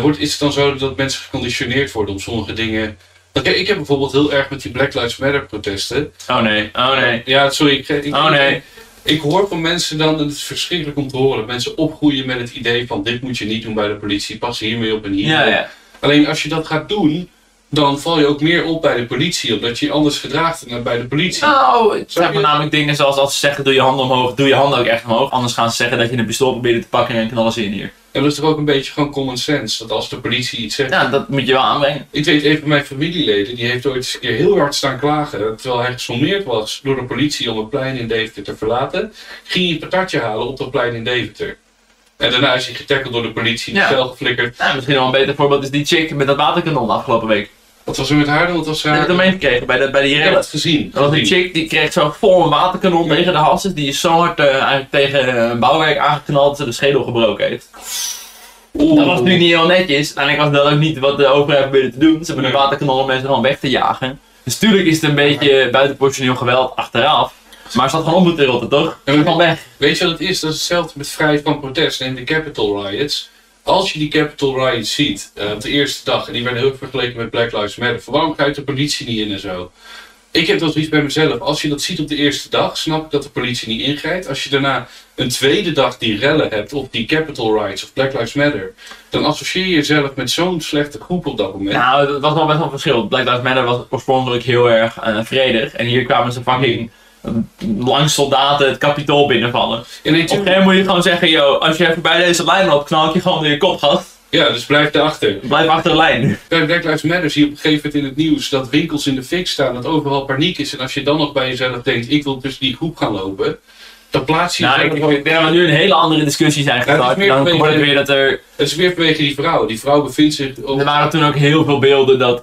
wordt, is het dan zo dat mensen geconditioneerd worden om sommige dingen. Oké, ik heb bijvoorbeeld heel erg met die Black Lives Matter protesten. oh nee, oh nee. Ja, sorry. Ik, ik, Oh nee. Ik hoor van mensen dan, en het is verschrikkelijk om te horen, dat mensen opgroeien met het idee van dit moet je niet doen bij de politie, pas hiermee op en hier. Ja, ja. Alleen als je dat gaat doen, dan val je ook meer op bij de politie, omdat je je anders gedraagt dan bij de politie. Nou, het zijn voornamelijk dingen zoals als ze zeggen doe je handen omhoog, doe je handen ook echt omhoog. Anders gaan ze zeggen dat je een pistool probeert te pakken en knallen ze in hier. En dat is toch ook een beetje gewoon common sense, dat als de politie iets zegt... Ja, dat moet je wel aanbrengen. Ik weet, een van mijn familieleden, die heeft ooit eens een keer heel hard staan klagen, terwijl hij gesommeerd was door de politie om het plein in Deventer te verlaten, ging hij een patatje halen op dat plein in Deventer. En daarna is hij getackeld door de politie, in de Ja. cel geflikkerd. Nou, misschien wel een beter voorbeeld is die chick met dat waterkanon de afgelopen week. Wat was er met haar dan? Wat was Ik heb haar... het meegekregen bij, de, bij die Ik heb rellen. het gezien. Dat was een chick die kreeg zo vol een waterkanon tegen de hals. Die is zo hard eh, eigenlijk tegen eh, een bouwwerk aangeknald dat ze de schedel gebroken heeft. Oeh. Dat was nu niet heel netjes. Uiteindelijk was dat ook niet wat de overheid probeerde te doen. Ze hebben een waterkanon om mensen gewoon weg te jagen. Dus tuurlijk is het een beetje buitenproportioneel geweld achteraf. Maar ze had gewoon op moeten rotten, toch? Ze maar- gewoon weg. Weet je wat het is? Dat is hetzelfde met vrijheid van protest en de Capitol riots. Als je die Capitol riots ziet, eh, op de eerste dag, en die werden heel erg vergeleken met Black Lives Matter, van waarom gaat de politie niet in en zo? Ik heb dat zoiets bij mezelf. Als je dat ziet op de eerste dag, snap ik dat de politie niet ingrijpt. Als je daarna een tweede dag die rellen hebt, of die Capitol riots of Black Lives Matter, dan associeer je jezelf met zo'n slechte groep op dat moment. Nou, dat was wel best wel een verschil. Black Lives Matter was oorspronkelijk heel erg eh, vredig. En hier kwamen ze eh, langs soldaten het kapitool binnenvallen. En Op een gegeven moet je gewoon zeggen, yo, als jij voorbij deze lijn loopt, knal ik je gewoon in je kop, ja, dus blijf daarachter. Blijf achter de lijn. Bij Black Lives Matter zie je op een gegeven moment in het nieuws dat winkels in de fik staan, dat overal paniek is. En als je dan nog bij jezelf denkt, ik wil tussen die groep gaan lopen, dan plaats je Nou, ik, denk dat we nu een hele andere discussie zijn gestart. dan vanwege- wordt het weer dat er... Het is weer vanwege die vrouw. Die vrouw bevindt zich... op- Er waren toen ook heel veel beelden dat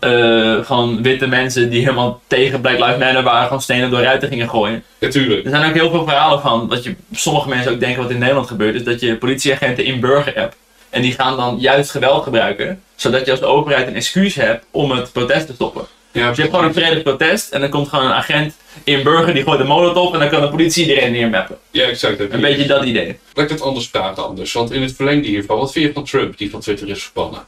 gewoon witte mensen die helemaal tegen Black Lives Matter waren, gewoon stenen door ruiten gingen gooien. Natuurlijk. Er zijn ook heel veel verhalen van, dat je sommige mensen ook denken wat in Nederland gebeurt, is dat je politieagenten in burger hebt. En die gaan dan juist geweld gebruiken, zodat je als overheid een excuus hebt om het protest te stoppen. Ja, Dus je hebt gewoon een vredig protest en dan komt gewoon een agent in burger die gooit de molotov en dan kan de politie iedereen neermappen. ja, exact. Een beetje dat idee. Laat ik het anders vragen anders. Want in het verlengde hiervan, wat vind je van Trump die van Twitter is verbannen?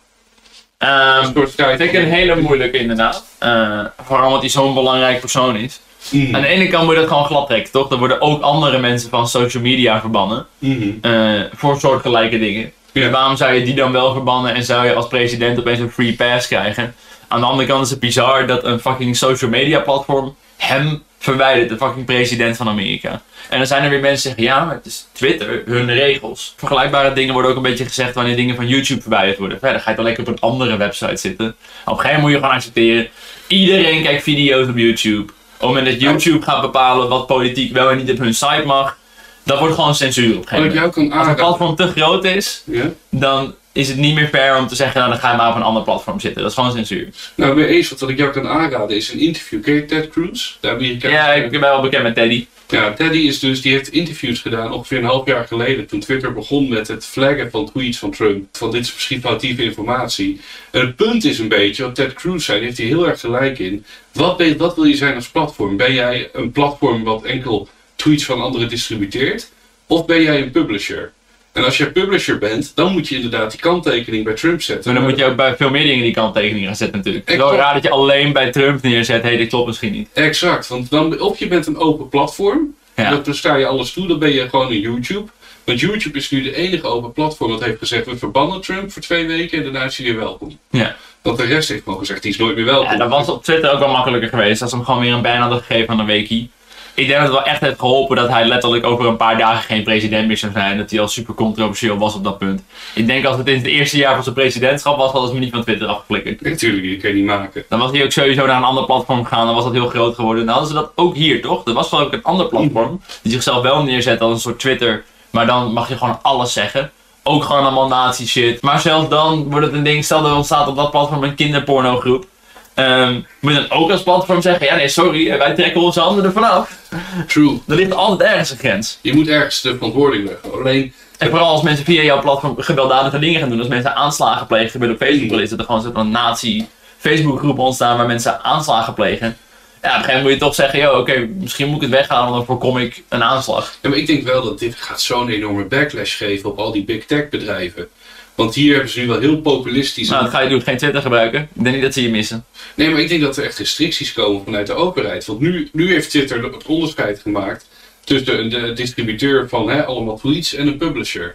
Soort strijd vind ik een hele moeilijke inderdaad. Eh, vooral omdat hij zo'n belangrijk persoon is. Mhm. Aan de ene kant moet je dat gewoon glad trekken, toch? Dan worden ook andere mensen van social media verbannen. Mhm. eh, voor soortgelijke dingen. Ja. Dus waarom zou je die dan wel verbannen en zou je als president opeens een free pass krijgen? Aan de andere kant is het bizar dat een fucking social media platform hem verwijdert, de fucking president van Amerika. En dan zijn er weer mensen die zeggen, ja, maar het is Twitter, hun regels. Vergelijkbare dingen worden ook een beetje gezegd wanneer dingen van YouTube verwijderd worden. Verder ga je dan lekker op een andere website zitten. Op een gegeven moment moet je gewoon accepteren, iedereen kijkt video's op YouTube. Op het moment dat YouTube gaat bepalen wat politiek wel en niet op hun site mag, dat wordt gewoon censuur op een gegeven moment. Als een platform te groot is, Ja? dan is het niet meer fair om te zeggen, nou dan ga je maar op een ander platform zitten. Dat is gewoon censuur. Nou, mee eens. Wat ik jou kan aanraden is een interview. Ken je Ted Cruz? De Amerikaanse... Ja, ik ben wel bekend met Teddy. Ja, Teddy is dus, die heeft interviews gedaan ongeveer een half jaar geleden. Toen Twitter begon met het flaggen van tweets van Trump. Van dit is misschien foutieve informatie. En het punt is een beetje, wat Ted Cruz zei, daar heeft hij heel erg gelijk in. Wat, ben, wat wil je zijn als platform? Ben jij een platform wat enkel tweets van anderen distributeert? Of ben jij een publisher? En als jij publisher bent, dan moet je inderdaad die kanttekening bij Trump zetten. Maar dan moet je ook bij veel meer dingen die kanttekeningen gaan zetten natuurlijk. Het is wel raar dat je alleen bij Trump neerzet, hé, dit klopt misschien niet. Exact, want dan, of je bent een open platform, Ja. dat dan sta je alles toe, dan ben je gewoon een YouTube. Want YouTube is nu de enige open platform dat heeft gezegd, we verbannen Trump voor twee weken en daarna is hij weer welkom. Ja. Want de rest heeft gewoon gezegd, die is nooit meer welkom. ja, dat was op Twitter ook wel makkelijker geweest als ze hem gewoon weer een baan hadden gegeven aan een weekie. Ik denk dat het wel echt heeft geholpen dat hij letterlijk over een paar dagen geen president meer zou zijn. Dat hij al super controversieel was op dat punt. Ik denk als het in het eerste jaar van zijn presidentschap was, hadden ze hem niet van Twitter afgeflikkerd. Natuurlijk, die kan je niet maken. Dan was hij ook sowieso naar een ander platform gegaan, dan was dat heel groot geworden. Dan hadden ze dat ook hier, toch? Er was wel ook een ander platform die zichzelf wel neerzet als een soort Twitter, maar dan mag je gewoon alles zeggen. Ook gewoon allemaal nazi shit. Maar zelfs dan wordt het een ding, stel er ontstaat op dat platform een kinderpornogroep. Ehm moet je dan ook als platform zeggen, ja nee sorry, wij trekken onze handen ervan af. True. Er ligt altijd ergens een grens. Je moet ergens de verantwoording leggen. Alleen, En vooral als mensen via jouw platform gewelddadige dingen gaan doen. Als mensen aanslagen plegen, gebeurt op Facebook eens. Dat er gewoon zo'n nazi Facebookgroep ontstaan waar mensen aanslagen plegen. Ja, op een gegeven moment moet je toch zeggen, joh, oké, misschien moet ik het weghalen, want dan voorkom ik een aanslag. ja, maar ik denk wel dat dit gaat zo'n enorme backlash geven op al die big tech bedrijven. Want hier hebben ze nu wel heel populistisch... Nou, dat ga je doen, geen Twitter gebruiken. Ik denk niet dat ze je missen. Nee, maar ik denk dat er echt restricties komen vanuit de overheid. Want nu, nu heeft Twitter het onderscheid gemaakt tussen de distributeur van hè, allemaal tweets en een publisher.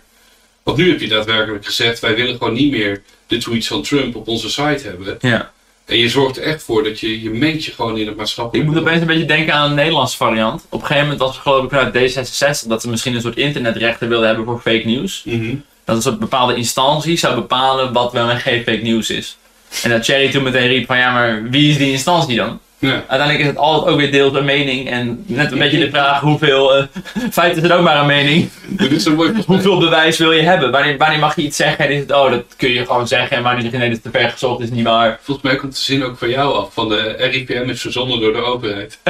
Want nu heb je daadwerkelijk gezegd, wij willen gewoon niet meer de tweets van Trump op onze site hebben. Ja. En je zorgt er echt voor dat je, je mengt je gewoon in het Ik maatschappelijk. moet opeens een beetje denken aan een Nederlandse variant. Op een gegeven moment was het geloof ik vanuit D66 dat ze misschien een soort internetrechten wilden hebben voor fake news. Mhm. Dat een bepaalde instantie zou bepalen wat wel en geen fake news is. En dat Cherry toen meteen riep van ja, maar wie is die instantie dan? Ja. Uiteindelijk is het altijd ook weer deels een mening en net een beetje de vraag hoeveel, eh feiten is het ook maar een mening. Is een Hoeveel bewijs wil je hebben? Wanneer, wanneer mag je iets zeggen en is het, oh dat kun je gewoon zeggen en wanneer nee, dat is te ver gezocht, is niet waar. Volgens mij komt de zin ook van jou af. Van de RIPM is verzonnen door de overheid.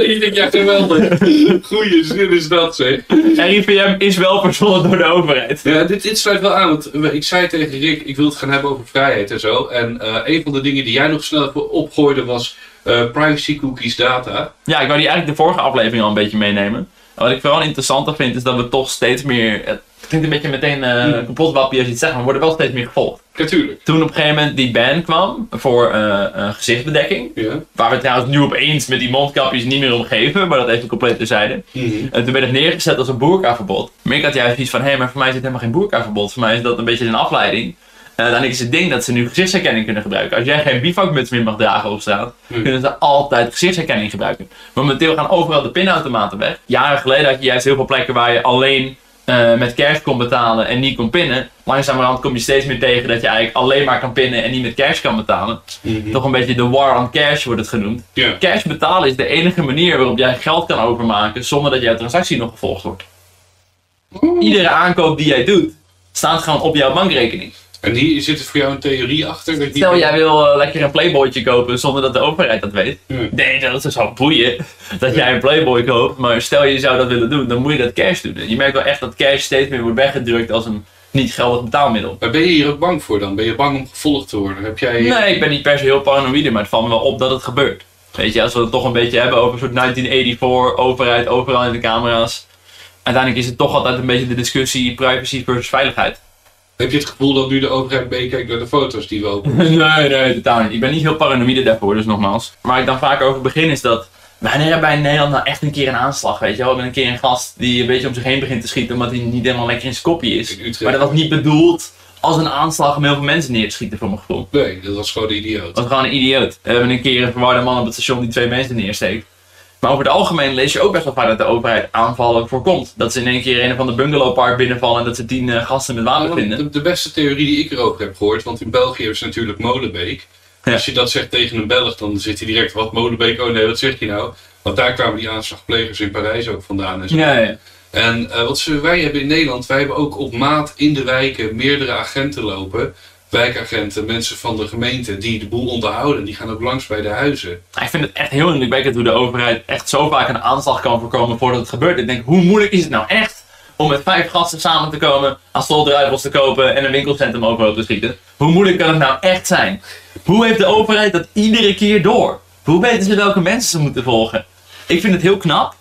ik denk, ja, geweldig. Goeie zin is dat, zeg. RIVM is wel verzonnen door de overheid. Ja, dit, dit sluit wel aan. Want ik zei tegen Rick, ik wil het gaan hebben over vrijheid en zo. En eh, een van de dingen die jij nog snel even opgooide was eh, privacy cookies data. Ja, ik wou die eigenlijk de vorige aflevering al een beetje meenemen. En wat ik vooral interessanter vind is dat we toch steeds meer. Het klinkt een beetje meteen als je het zegt, maar we worden wel steeds meer gevolgd. Natuurlijk. Toen op een gegeven moment die ban kwam voor eh, gezichtsbedekking. Ja. Waar we trouwens nu opeens met die mondkapjes niet meer om geven, maar dat even compleet terzijde. Mhm. En toen werd het neergezet als een boerkaverbod. Maar ik had juist iets van, hé, maar voor mij is het helemaal geen boerkaverbod. Voor mij is dat een beetje een afleiding. Uiteindelijk is het ding dat ze nu gezichtsherkenning kunnen gebruiken. Als jij geen bivakmuts meer mag dragen op straat, Hmm. kunnen ze altijd gezichtsherkenning gebruiken. Momenteel gaan overal de pinautomaten weg. Jaren geleden had je juist heel veel plekken waar je alleen eh, met cash kon betalen en niet kon pinnen. Langzamerhand kom je steeds meer tegen dat je eigenlijk alleen maar kan pinnen en niet met cash kan betalen. Mhm. Toch een beetje de war on cash wordt het genoemd. Cash betalen is de enige manier waarop jij geld kan overmaken zonder dat jouw transactie nog gevolgd wordt. Iedere aankoop die jij doet, staat gewoon op jouw bankrekening. En hier zit er voor jou een theorie achter. Dat Stel jij wil eh, lekker een playboytje kopen zonder dat de overheid dat weet. Ja. Nee, dat is zo boeien dat jij een playboy koopt. Maar stel je zou dat willen doen, dan moet je dat cash doen. Je merkt wel echt dat cash steeds meer wordt weggedrukt als een niet geldig betaalmiddel. Maar ben je hier ook bang voor dan? Ben je bang om gevolgd te worden? Heb jij... Nee, ik ben niet per se heel paranoïde, maar het valt me wel op dat het gebeurt. Weet je, als we het toch een beetje hebben over een soort 1984, overheid, overal in de camera's. Uiteindelijk is het toch altijd een beetje de discussie privacy versus veiligheid. Heb je het gevoel dat nu de overheid meekijkt naar de foto's die we openen? nee, nee, totaal niet. Ik ben niet heel paranoïde daarvoor, dus nogmaals. Waar ik dan vaak over begin is dat. Wanneer hebben wij in Nederland nou echt een keer een aanslag, weet je wel? Met een keer een gast die een beetje om zich heen begint te schieten omdat hij niet helemaal lekker in zijn kopje is. Maar dat was niet bedoeld als een aanslag om heel veel mensen neer te schieten, voor mijn gevoel. Nee, dat was gewoon een idioot. Dat was gewoon een idioot. We hebben een keer een verwarde man op het station die twee mensen neersteekt. Maar over het algemeen lees je ook best wel vaak dat de overheid aanvallen voorkomt. Dat ze in één keer een of ander bungalowpark binnenvallen en dat ze tien eh, gasten met wapen vinden. De, de beste theorie die ik erover heb gehoord, want in België is natuurlijk Molenbeek. Ja. Als je dat zegt tegen een Belg, dan zit hij direct, wat Molenbeek? Oh nee, wat zeg je nou? Want daar kwamen die aanslagplegers in Parijs ook vandaan. En, zo. Ja, ja. en eh, wat ze, wij hebben in Nederland, wij hebben ook op maat in de wijken meerdere agenten lopen. Wijkagenten, mensen van de gemeente die de boel onderhouden. Die gaan ook langs bij de huizen. Ik vind het echt heel indrukwekkend hoe de overheid echt zo vaak een aanslag kan voorkomen voordat het gebeurt. Ik denk, hoe moeilijk is het nou echt om met vijf gasten samen te komen, assaultruivels te kopen en een winkelcentrum overhoop te schieten? Hoe moeilijk kan het nou echt zijn? Hoe heeft de overheid dat iedere keer door? Hoe weten ze welke mensen ze moeten volgen? Ik vind het heel knap.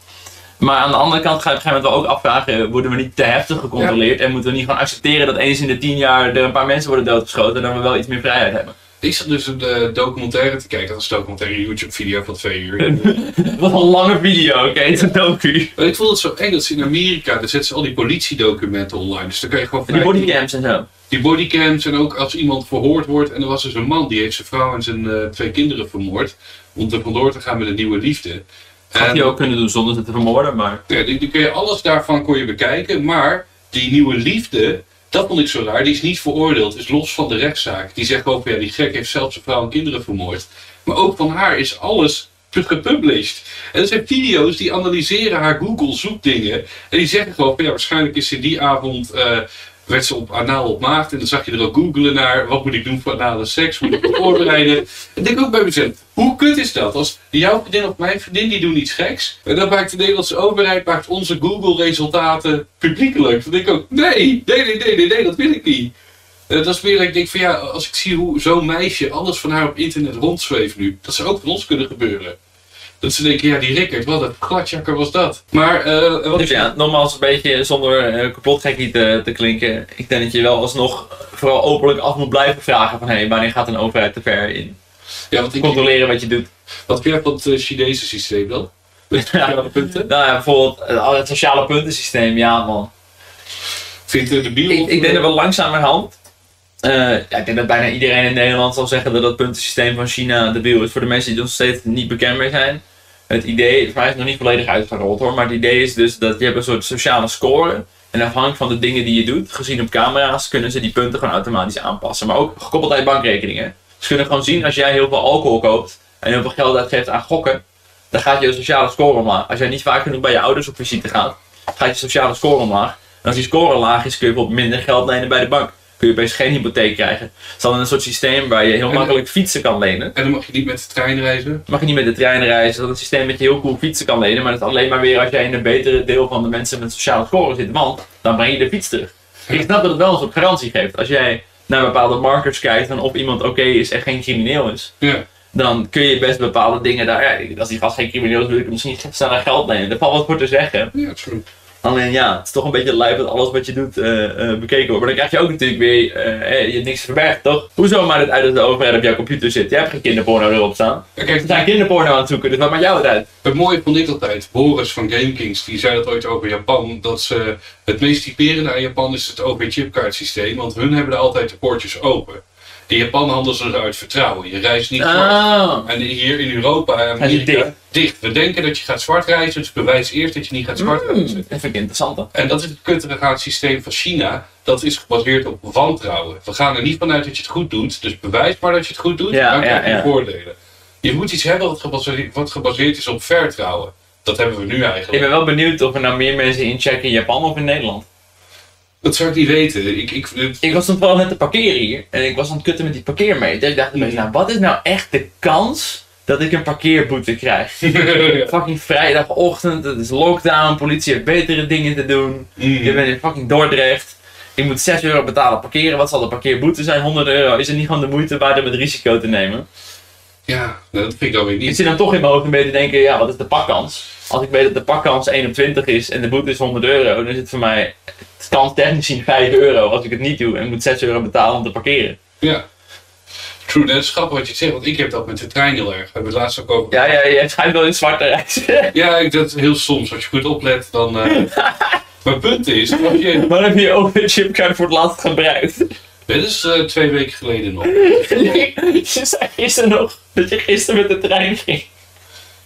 Maar aan de andere kant ga je op een gegeven moment wel ook afvragen, worden we niet te heftig gecontroleerd? En moeten we niet gewoon accepteren dat eens in de tien jaar er een paar mensen worden doodgeschoten en dan we wel iets meer vrijheid hebben? Ik zat dus een eh, documentaire te kijken. Dat is een documentaire YouTube-video van twee uur. Wat een lange video, oké? Het is een docu. Maar ik voel het zo eng dat ze in Amerika, daar zetten ze al die politiedocumenten online. Dus dan kan je gewoon En die bodycams en zo. die bodycams en ook als iemand verhoord wordt. En er was dus een man die heeft zijn vrouw en zijn eh, twee kinderen vermoord. Om er vandoor te gaan met een nieuwe liefde. Had En- hij ook kunnen doen zonder ze te vermoorden, maar... Ja, die, die kun je, alles daarvan kon je bekijken. Maar die nieuwe liefde, dat vond ik zo raar. Die is niet veroordeeld, is los van de rechtszaak. Die zegt ook, ja, die gek heeft zelfs zijn vrouw en kinderen vermoord. Maar ook van haar is alles gepublished. En er zijn video's die analyseren haar Google zoekdingen. En die zeggen gewoon, ja, waarschijnlijk is ze die avond... eh, werd ze op anaal op maagd en dan zag je er ook googelen naar wat moet ik doen voor anale seks, moet ik me voorbereiden. En ik denk ook bij mezelf, hoe kut is dat als jouw vriendin of mijn vriendin die doen iets geks en dan maakt de Nederlandse overheid maakt onze Google resultaten publiekelijk. Dan denk ik ook, nee, nee, nee, nee, nee, nee dat wil ik niet. En dat is weer ik denk van ja, als ik zie hoe zo'n meisje alles van haar op internet rondzweeft nu, dat zou ook van ons kunnen gebeuren. Dat ze denken, ja die Rickert, wat een gladjakker was dat. Maar, eh wat Dus ja, nogmaals een beetje zonder eh, kapot gekkie te, te klinken. Ik denk dat je wel alsnog vooral openlijk af moet blijven vragen van... Hé, wanneer gaat een overheid te ver in ja, wat, ik, controleren wat je doet? wat vind jij van het eh, Chinese systeem dan? Met Ja. sociale punten? Nou ja, bijvoorbeeld eh, het sociale puntensysteem, ja man. Vindt de debiel? Ik, ik denk dat we langzamerhand Eh, ja, ik denk dat bijna iedereen in Nederland zal zeggen dat het puntensysteem van China de wiel is. Voor de mensen die er nog steeds niet bekend mee zijn. Het idee, voor mij is het nog niet volledig uitgerold hoor, maar het idee is dus dat je hebt een soort sociale score. En afhankelijk van de dingen die je doet, gezien op camera's, kunnen ze die punten gewoon automatisch aanpassen. Maar ook gekoppeld aan je bankrekeningen. Ze kunnen gewoon zien als jij heel veel alcohol koopt en heel veel geld uitgeeft aan gokken, dan gaat je sociale score omlaag. Als jij niet vaak genoeg bij je ouders op visite gaat, gaat je sociale score omlaag. En als die score laag is, kun je bijvoorbeeld minder geld lenen bij de bank. Kun je opeens geen hypotheek krijgen. Het is dan een soort systeem waar je heel En- makkelijk fietsen kan lenen. En dan mag je niet met de trein reizen. Mag je niet met de trein reizen. Dat is een systeem dat je heel cool fietsen kan lenen. Maar dat is alleen maar weer als jij in een betere deel van de mensen met sociale score zit. Want dan breng je de fiets terug. Ik snap dat het wel een soort garantie geeft. Als jij naar bepaalde markers kijkt van of iemand oké is en geen crimineel is. Ja. Dan kun je best bepaalde dingen daar. Ja, als die gast geen crimineel is, wil ik hem misschien sneller geld lenen. Er valt wat voor te zeggen. Ja, true. Alleen ja, het is toch een beetje lijp dat alles wat je doet eh, eh, bekeken wordt. Maar dan krijg je ook natuurlijk weer, eh, je niks te verbergen, toch? Hoezo maakt het uit dat de overheid op jouw computer zit? Jij hebt geen kinderporno erop staan. Kijk, Ze zijn kinderporno aan het zoeken, dus wat maakt jou het uit? Het mooie vond ik altijd, Boris van GameKings, die zei dat ooit over Japan, dat ze het meest typerende aan Japan is het OV-chipkaartsysteem, want hun hebben er altijd de poortjes open. In Japan handelen ze eruit vertrouwen. Je reist niet zwart. Ah. En hier in Europa en Amerika, dicht. dicht. We denken dat je gaat zwart reizen, dus bewijs eerst dat je niet gaat zwart reizen. Dat vind ik interessant. En dat is het kuttige aan het systeem van China. Dat is gebaseerd op wantrouwen. We gaan er niet vanuit dat je het goed doet. Dus bewijs maar dat je het goed doet. Ja, dan krijg je ja, voordelen. Je moet iets hebben wat gebaseerd, wat gebaseerd is op vertrouwen. Dat hebben we nu Ik eigenlijk. ben wel benieuwd of er nou meer mensen inchecken in Japan of in Nederland. Dat zou ik niet weten. Ik, ik, Ik was toen vooral net te parkeren hier en ik was aan het kutten met die parkeermeter. Ik dacht opeens, nou wat is nou echt de kans dat ik een parkeerboete krijg? fucking vrijdagochtend, het is lockdown, politie heeft betere dingen te doen. Mm. Je bent in fucking Dordrecht. Ik moet 6 euro betalen parkeren. Wat zal de parkeerboete zijn? 100 euro. Is het niet gewoon de moeite waard om het risico te nemen? Ja, dat vind ik dan weer Ik niet. zit dan toch in mijn hoofd een beetje te denken, ja, wat is de pakkans? Als ik weet dat de pakkans 1 op 20 is en de boete is 100 euro, dan is het voor mij, het kan technisch gezien 5 euro als ik het niet doe en ik moet 6 euro betalen om te parkeren. Ja. True, dat is grappig wat je zegt, want ik heb dat met de trein heel erg. We hebben het laatst ook over. Ja, ja, je schijnt wel in zwarte reizen. Ja, ik, dat heel soms. Als je goed oplet, dan. eh Mijn punt is, als je, Maar heb je je OV-chipkaart voor het laatst gebruikt? dit is eh, twee weken geleden nog. je zei gisteren nog dat je gisteren met de trein ging.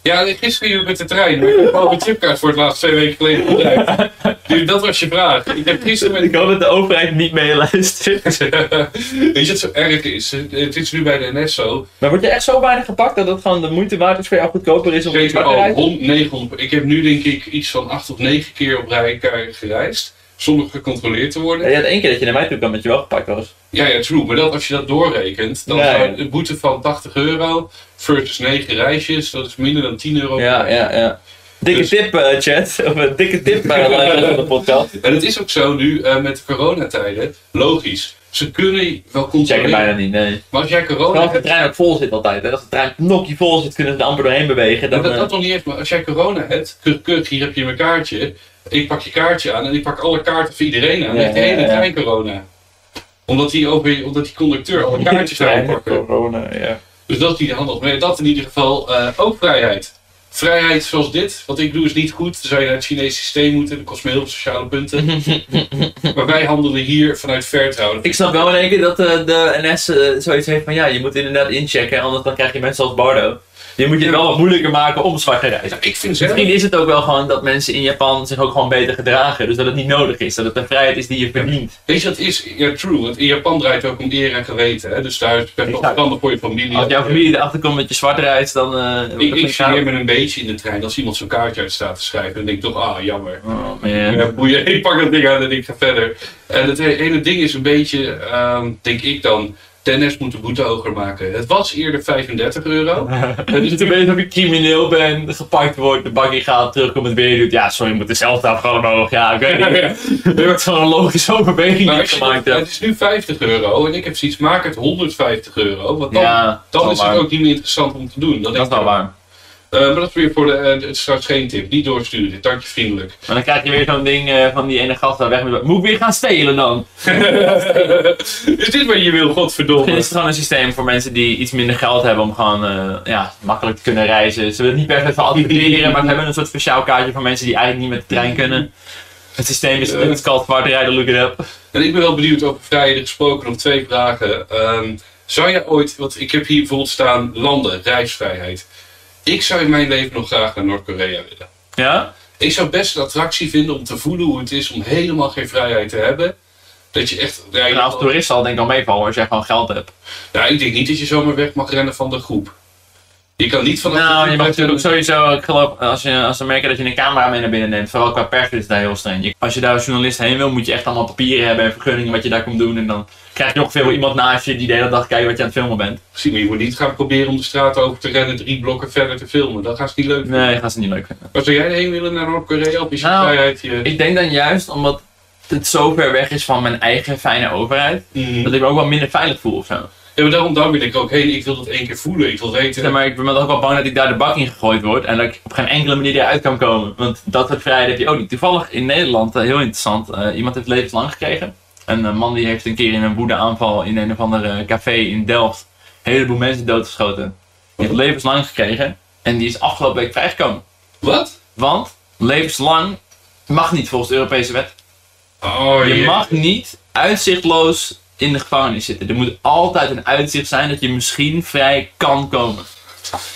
Ja, gisteren hier met de trein. Maar ik heb al mijn chipkaart voor het laatst twee weken geleden gebruikt. Dus dat was je vraag. Ik heb gisteren met Ik hoop dat de overheid niet meeluistert. Weet je wat zo erg is? Het is nu bij de NS zo. Maar word je echt zo weinig gepakt dat het gewoon de moeite waard is voor jou goedkoper is om te al rijden? 100, 900, ik heb nu denk ik iets van 8 of 9 keer op rij gereisd. Zonder gecontroleerd te worden. Ja, je had één keer dat je naar mij toe kwam dat je wel gepakt was. Ja, ja, true. Maar dat, als je dat doorrekent, dan zou ja. een boete van 80 euro versus 9 reisjes, dat is minder dan 10 euro. Ja, ja, ja. Dikke Dus- tip, eh, chat. Of een dikke tip bij luisteren van de podcast. En het is ook zo nu eh, met de coronatijden, logisch. Ze kunnen wel Checken controleren. bijna niet, nee. Maar als jij corona Vooral als de hebt, trein ook vol zit altijd. Hè. Als de trein nokkie vol zit, kunnen ze er amper doorheen bewegen. Dan, dat, eh, dat nog niet eens, maar als jij corona hebt, keurig, keurig, hier heb je mijn kaartje. Ik pak je kaartje aan en ik pak alle kaarten voor iedereen aan. Ja, heeft de hele trein corona. Omdat die, over, omdat die conducteur alle kaartjes aan trein, pakken. corona, ja. Dus dat is niet handig. Maar dat in ieder geval eh, ook vrijheid. Vrijheid zoals dit, wat ik doe is niet goed. Dan zou je naar het Chinese systeem moeten, dat kost me heel veel sociale punten. maar wij handelen hier vanuit vertrouwen. Ik snap wel in één keer dat eh, de NS eh, zoiets heeft van ja, je moet inderdaad inchecken, anders dan krijg je mensen als Bardo. Je moet je het wel wat moeilijker maken om zwart te reizen. Ja, ik vind Misschien is het ook wel gewoon dat mensen in Japan zich ook gewoon beter gedragen. Dus dat het niet nodig is. Dat het een vrijheid is die je verdient. weet je het is? Ja, true. Want in Japan draait het ook om eer en geweten. Hè? Dus daar wel Exact. verstandig voor je familie. Als jouw familie erachter komt dat je zwart reist, dan... wordt Ik, ik me een beetje in de trein als iemand zo'n kaartje uit staat te schrijven. Dan denk ik toch, ah, jammer. Oh. Ja, boeien, ik pak dat ding aan en ik ga verder. En het he- hele ding is een beetje, ehm, denk ik dan, Dennis moet de boete hoger maken. Het was eerder 35 euro. Dus het weet of je crimineel bent, gepakt wordt, de in gaat, terugkomt het weer doet. Ja, sorry, je moet dezelfde afgaan omhoog. Ja, ik weet niet. Er wordt gewoon een logische overweging gemaakt dat- het is nu 50 euro en ik heb zoiets, maak het 150 euro. Want dan, Ja, dan dat is het ook niet meer interessant om te doen. Dat denk is wel ik. waar. Eh, maar dat is weer voor de, eh, het is straks geen tip. Niet doorsturen, dank je vriendelijk. Maar dan krijg je weer zo'n ding eh, van die ene gast daar weg met... Moet ik weer gaan stelen dan? is dit wat je wil, godverdomme? is het gewoon een systeem voor mensen die iets minder geld hebben om gewoon ja, makkelijk te kunnen reizen. Ze willen het niet per se van adverteren, maar ze hebben een soort speciaal kaartje voor mensen die eigenlijk niet met de trein kunnen. Het systeem is it's called smart rijden, look it up. En ik ben wel benieuwd over vrijheden gesproken. Nog twee vragen. Ehm, zou jij ooit, want ik heb hier bijvoorbeeld staan landen, reisvrijheid. Ik zou in mijn leven nog graag naar Noord-Korea willen. Ja? Ik zou best een attractie vinden om te voelen hoe het is om helemaal geen vrijheid te hebben. Dat je echt. Ja, En als toerist zal het denk ik al meevallen als jij gewoon geld hebt. Ja, ik denk niet dat je zomaar weg mag rennen van de groep. Je kan niet van de Nou, je mag natuurlijk sowieso, ik geloof, als, je, als ze merken dat je een camera mee naar binnen neemt, vooral qua pers is daar heel streng. Als je daar als journalist heen wil, moet je echt allemaal papieren hebben en vergunningen wat je daar komt doen. En dan krijg je ongeveer wel iemand naast je die de hele dag kijkt wat je aan het filmen bent. Zie, maar je moet niet gaan proberen om de straat over te rennen, drie blokken verder te filmen. Dat gaan ze niet leuk vinden. Nee, gaan ze niet leuk vinden. Maar zou jij heen willen naar Noord-Korea? Of is je Nou, vrijheid je... Ik denk dan juist omdat het zo ver weg is van mijn eigen fijne overheid, Mhm. dat ik me ook wel minder veilig voel of zo. Ja, maar daarom, daarom wil ik ook. Ik wil dat één keer voelen. Ik wil weten. Ja, maar ik ben ook wel bang dat ik daar de bak in gegooid word en dat ik op geen enkele manier eruit kan komen. Want dat soort vrijheid heb je ook niet. Toevallig in Nederland, eh, heel interessant, eh, iemand heeft levenslang gekregen. Een eh, man die heeft een keer in een woedeaanval in een of ander eh, café in Delft een heleboel mensen doodgeschoten. Die heeft levenslang gekregen en die is afgelopen week vrijgekomen. Wat? Want levenslang mag niet volgens de Europese wet. Oh, Je jee. mag niet uitzichtloos in de gevangenis zitten. Er moet altijd een uitzicht zijn dat je misschien vrij kan komen.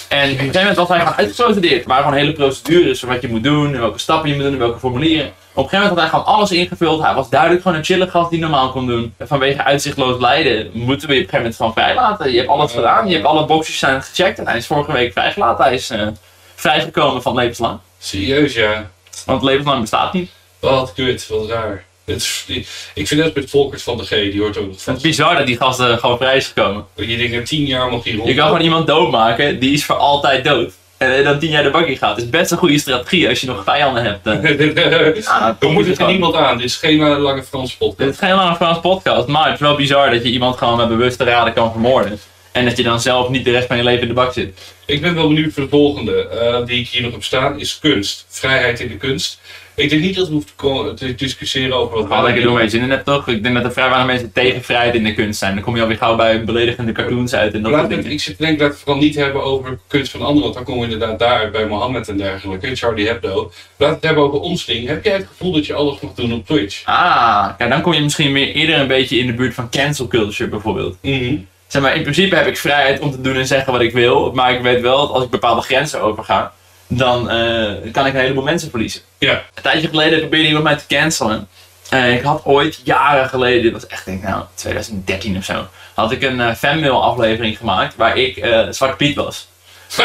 En op een gegeven moment was hij gewoon uitgeprocedeerd. Er waren gewoon hele procedures van wat je moet doen, en welke stappen je moet doen, en welke formulieren. Op een gegeven moment had hij gewoon alles ingevuld. Hij was duidelijk gewoon een chille gast die normaal kon doen. Vanwege uitzichtloos lijden moeten we je op een gegeven moment gewoon vrijlaten. Je hebt alles gedaan, je hebt alle boxjes zijn gecheckt en hij is vorige week vrijgelaten. Hij is eh, vrijgekomen van levenslang. Serieus, ja. Want levenslang bestaat niet. Wat kut, wat raar. Het ik vind net met Volkert van de G, die hoort ook nog Het is bizar dat die gast eh, gewoon vrij is gekomen. Je denkt, na tien jaar mag hij rond. Je kan gewoon iemand doodmaken, die is voor altijd dood. En dan tien jaar de bak in gaat. Het is best een goede strategie als je nog vijanden hebt. eh. Ja, We moeten er niemand aan. Dit is geen eh, lange Frans podcast. Dit is geen lange Frans podcast, maar het is wel bizar dat je iemand gewoon met bewuste raden kan vermoorden. En dat je dan zelf niet de rest van je leven in de bak zit. Ik ben wel benieuwd voor de volgende, eh, die ik hier nog heb staan, is kunst. Vrijheid in de kunst. Ik denk niet dat we hoeven te, discussiëren over wat Ga lekker doen zin in hebt toch? Ik denk dat er vrij weinig mensen tegen vrijheid in de kunst zijn. Dan kom je alweer gauw bij beledigende cartoons uit en dat soort dingen. ik denken dat we het vooral niet hebben over kunst van anderen, want dan komen we inderdaad daar bij Mohammed en dergelijke, Charlie Hebdo. Laten we het hebben over ons ding. Heb jij het gevoel dat je alles mag doen op Twitch? Ah, kijk, dan kom je misschien weer eerder een beetje in de buurt van cancel culture bijvoorbeeld. Mhm. Zeg maar, in principe heb ik vrijheid om te doen en zeggen wat ik wil. Maar ik weet wel dat als ik bepaalde grenzen overga, dan eh, kan ik een heleboel mensen verliezen. Ja. Een tijdje geleden probeerde iemand mij te cancelen. Eh, ik had ooit, jaren geleden, dit was echt denk ik nou 2013 of zo, had ik een eh, fanmail aflevering gemaakt waar ik eh Zwarte Piet was.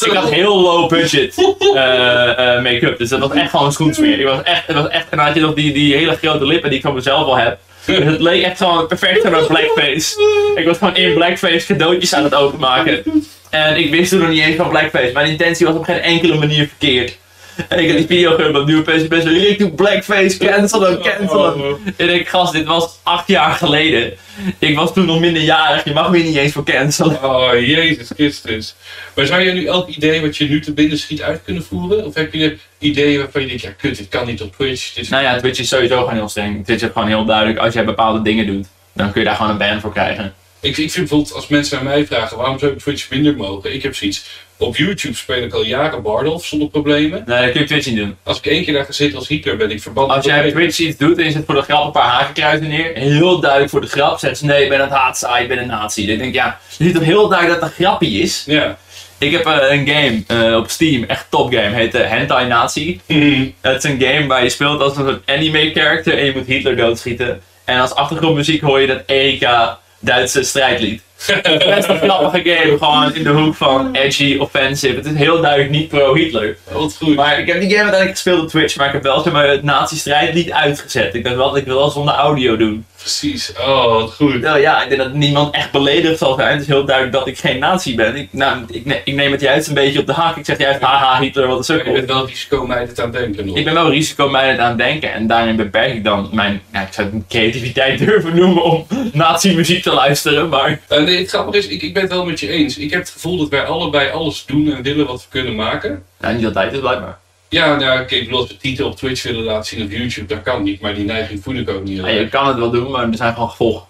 Ik had heel low budget make-up, dus dat was echt gewoon een schoensmeer. Ik was echt, het was echt, en dan had je nog die, die hele grote lippen die ik van mezelf al heb. Dus het leek echt gewoon perfect naar blackface. Ik was gewoon in blackface cadeautjes aan het openmaken. En ik wist toen nog niet eens van blackface. Mijn intentie was op geen enkele manier verkeerd. En ik had die video gehoord op nieuwe PC best ik doe blackface, cancel hem, cancel hem. En ik gast, dit was acht jaar geleden. Ik was toen nog minderjarig, je mag me niet eens voor cancelen. Oh, Jezus Christus. Maar zou jij nu elk idee wat je nu te binnen schiet uit kunnen voeren? Of heb je ideeën waarvan je denkt, ja kut, dit kan niet op Twitch. Dit. Nou ja, Twitch is sowieso gewoon heel streng. Twitch is gewoon heel duidelijk, als jij bepaalde dingen doet, dan kun je daar gewoon een ban voor krijgen. Ik, ik vind bijvoorbeeld, als mensen aan mij vragen, waarom zou ik Twitch minder mogen? Ik heb zoiets, op YouTube speel ik al jaren Bardolph zonder problemen. Nee, dat kun je Twitch niet doen. Als ik één keer daar ga zitten als Hitler, ben ik verbannen. Als jij op Twitch iets doet en je zet voor de grap een paar hakenkruisen neer, heel duidelijk voor de grap, zeggen ze nee, ik ben een haatzaai, ik ben een nazi. Dan denk ik, ja, je ziet toch heel duidelijk dat het een grapje is. Ja. Ik heb eh, een game eh, op Steam, echt top game, heet uh, Hentai Nazi. Het is een game waar je speelt als een anime character en je moet Hitler doodschieten. En als achtergrondmuziek hoor je dat Erika Duitse strijdlied. Best een grappige game, gewoon in de hoek van edgy, offensive. Het is heel duidelijk niet pro-Hitler. Wat goed. Maar ik heb die game uiteindelijk gespeeld op Twitch, maar ik heb wel zeg maar, het nazi-strijdlied uitgezet. Ik dacht wel dat ik wil wel zonder audio doen. Precies. Oh, wat goed. Nou ja, ik denk dat niemand echt beledigd zal zijn. Het is heel duidelijk dat ik geen nazi ben. Ik, nou, ik, ne- ik neem het juist een beetje op de hak. Ik zeg juist, haha, Hitler, wat een Je sukkel. bent wel risicomijdend aan het denken nog. Ik ben wel risicomijdend aan het denken en daarin beperk ik dan mijn, nou, ik zou het creativiteit durven noemen om nazi-muziek te luisteren, maar... Eh, nee, het grappige is, ik, ik ben het wel met je eens. Ik heb het gevoel dat wij allebei alles doen en willen wat we kunnen maken. Nou, niet altijd, dus blijkbaar. Ja, nou, ik bedoel, als we titel op Twitch willen laten zien op YouTube, dat kan niet. Maar die neiging voel ik ook niet. Ja, je kan het wel doen, maar er zijn gewoon gevolgen.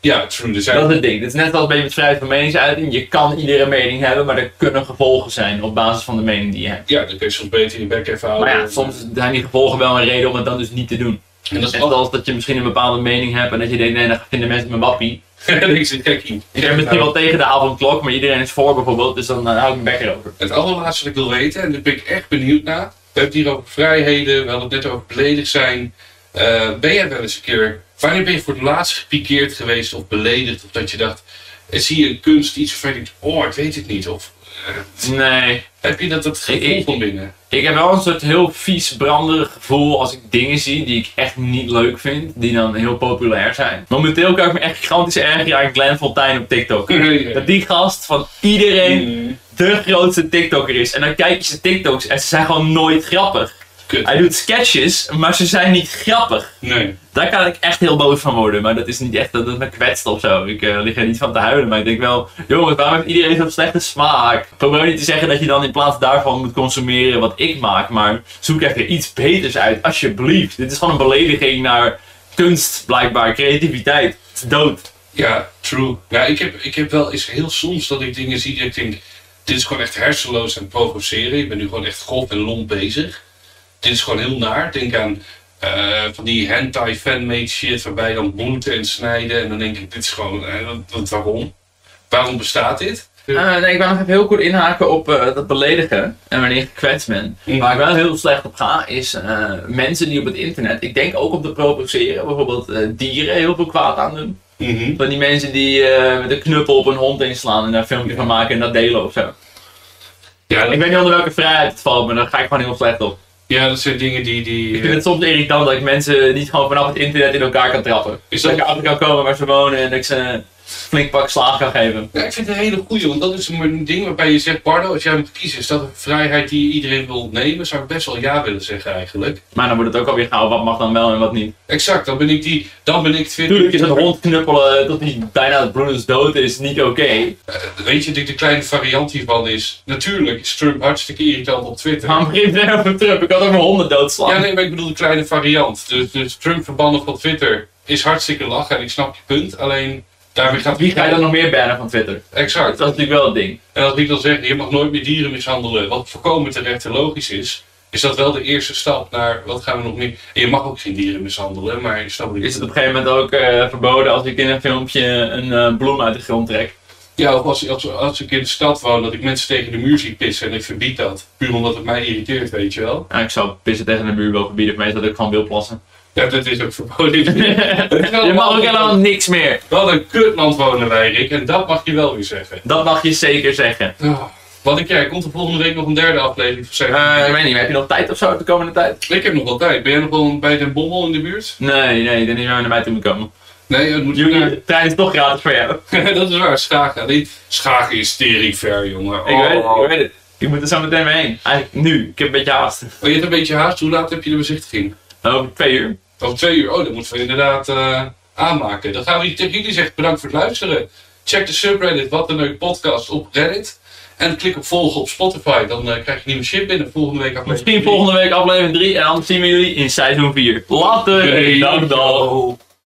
Ja, true. Er zijn Dat is het ding. Het is net als bij met vrijheid van meningsuiting. Je kan iedere mening hebben, maar er kunnen gevolgen zijn op basis van de mening die je hebt. Ja, dan kun je soms beter je bek even houden. Maar ja, soms zijn die gevolgen wel een reden om het dan dus niet te doen. En dat is Net als dat je misschien een bepaalde mening hebt en dat je denkt, nee, dan vinden mensen me wappie. ik zit. Ik ben misschien wel tegen de avondklok, maar iedereen is voor bijvoorbeeld, dus dan eh, hou ik mijn bek erover. Het allerlaatste wat ik wil weten, en daar ben ik echt benieuwd naar. We hebben het hier over vrijheden, we hadden het net over beledigd zijn. Eh, ben jij wel eens een keer, wanneer ben je voor het laatst gepikeerd geweest of beledigd? Of dat je dacht, eh, zie je een kunst, iets waarvan je denkt, oh ik weet het niet. Of eh, Nee. heb je dat het gevoel van binnen? Ik heb wel een soort heel vies, branderig gevoel als ik dingen zie die ik echt niet leuk vind, die dan heel populair zijn. Momenteel kan ik me echt gigantisch ergeren aan Glenn Fontaine op TikTok. Dat die gast van iedereen Mm, de grootste TikToker is. En dan kijk je zijn TikToks en ze zijn gewoon nooit grappig. Kut. Hij doet sketches, maar ze zijn niet grappig. Nee. Daar kan ik echt heel boos van worden, maar dat is niet echt dat het me kwetst of zo. Ik eh, lig er niet van te huilen, maar ik denk wel, jongens, waarom heeft iedereen zo'n slechte smaak? Probeer niet te zeggen dat je dan in plaats daarvan moet consumeren wat ik maak, maar zoek even iets beters uit, alsjeblieft. Dit is gewoon een belediging naar kunst, blijkbaar, creativiteit. Het is dood. Ja, true. Ja, ik heb, ik heb wel eens heel soms dat ik dingen zie dat ik denk, dit is gewoon echt hersenloos en provoceren. Ik ben nu gewoon echt grof en lomp bezig. Dit is gewoon heel naar. Denk aan eh, van die hentai fanmade shit waarbij dan bloeden en snijden. En dan denk ik, dit is gewoon, eh, wat- wat- waarom? Waarom bestaat dit? Eh, nee, ik wil nog even heel kort inhaken op eh, dat beledigen en wanneer je gekwetst bent. Mhm. Waar ik wel heel slecht op ga, is eh, mensen die op het internet, ik denk ook op te provoceren, bijvoorbeeld eh, dieren heel veel kwaad aan doen. Mhm. Van die mensen die eh, met een knuppel op een hond inslaan en daar een filmpje van maken en dat delen of zo. Ja, Ik dat, weet niet onder welke vrijheid het valt, maar daar ga ik gewoon heel slecht op. ja, dat zijn dingen die... Ik die vind eh, het soms irritant dat ik mensen niet gewoon vanaf het internet in elkaar kan trappen. Is dat dat- ik achter kan komen waar ze wonen en dat ik ze flink pak slaag kan geven. ja, ik vind het een hele goeie, want dat is een ding waarbij je zegt, Bardo, als jij moet kiezen, is dat een vrijheid die iedereen wil nemen? Zou ik best wel ja willen zeggen eigenlijk. Maar dan wordt het ook alweer gauw, wat mag dan wel en wat niet. Exact, dan ben ik die, dan ben ik. Tuurlijk is het hond knuppelen tot hij bijna bloedens dood is niet oké. Eh, weet je, de, de kleine variant hiervan is, natuurlijk is Trump hartstikke irritant op Twitter. Over Trump? Ik had ook mijn honden doodslaan. Ja, nee, maar ik bedoel de kleine variant. Dus, dus Trump verbannen van Twitter is hartstikke lachen en ik snap je punt. Alleen, daarmee gaat Wie ga je dan nog meer bannen van Twitter? Exact. Dat is natuurlijk wel het ding. En als ik dan zeg, je mag nooit meer dieren mishandelen, wat volkomen terecht en logisch is, is dat wel de eerste stap naar, wat gaan we nog meer... En je mag ook geen dieren mishandelen, maar je snapt Is het op een gegeven moment ook eh, verboden als ik in een filmpje een eh, bloem uit de grond trek? Ja, of als, als, als ik in de stad woon, dat ik mensen tegen de muur zie pissen en ik verbied dat. Puur omdat het mij irriteert, weet je wel. Nou, ik zou pissen tegen de muur wel verbieden, is dat ik gewoon wil plassen. Ja, dat is ook verboden. Is je mag ook een- helemaal niks meer. Wat een kutland wonen wij, Rick. En dat mag je wel weer zeggen. Dat mag je zeker zeggen. Oh, wat denk jij? Komt er volgende week nog een derde aflevering van Zeven? Eh, ik weet niet, heb je nog tijd of zo de komende tijd? Ik heb nog wel tijd. Ben jij nog wel bij Den Bommel in de buurt? Nee, nee, denk niet meer naar mij toe moet komen. Nee, het moet Jullie, de trein is toch gratis voor jou. dat is waar, Schagen. Alleen, Schagen is tering ver, jongen. Ik weet het, Oh. ik weet het. Ik moet er zo meteen mee heen. Eigenlijk nu, ik heb een beetje haast. Oh, je hebt een beetje haast. Hoe laat heb je de bezichtiging? Over twee uur. Over twee uur. Oh, dat moeten we inderdaad eh, aanmaken. Dan gaan we tegen jullie zeggen bedankt voor het luisteren. Check de subreddit Wat een Leuk Podcast op Reddit. En klik op volgen op Spotify. Dan eh, krijg je nieuwe shit binnen. Volgende week aflevering Misschien volgende week aflevering 3 en anders zien we jullie in seizoen 4. Later! Hey, dag. yo.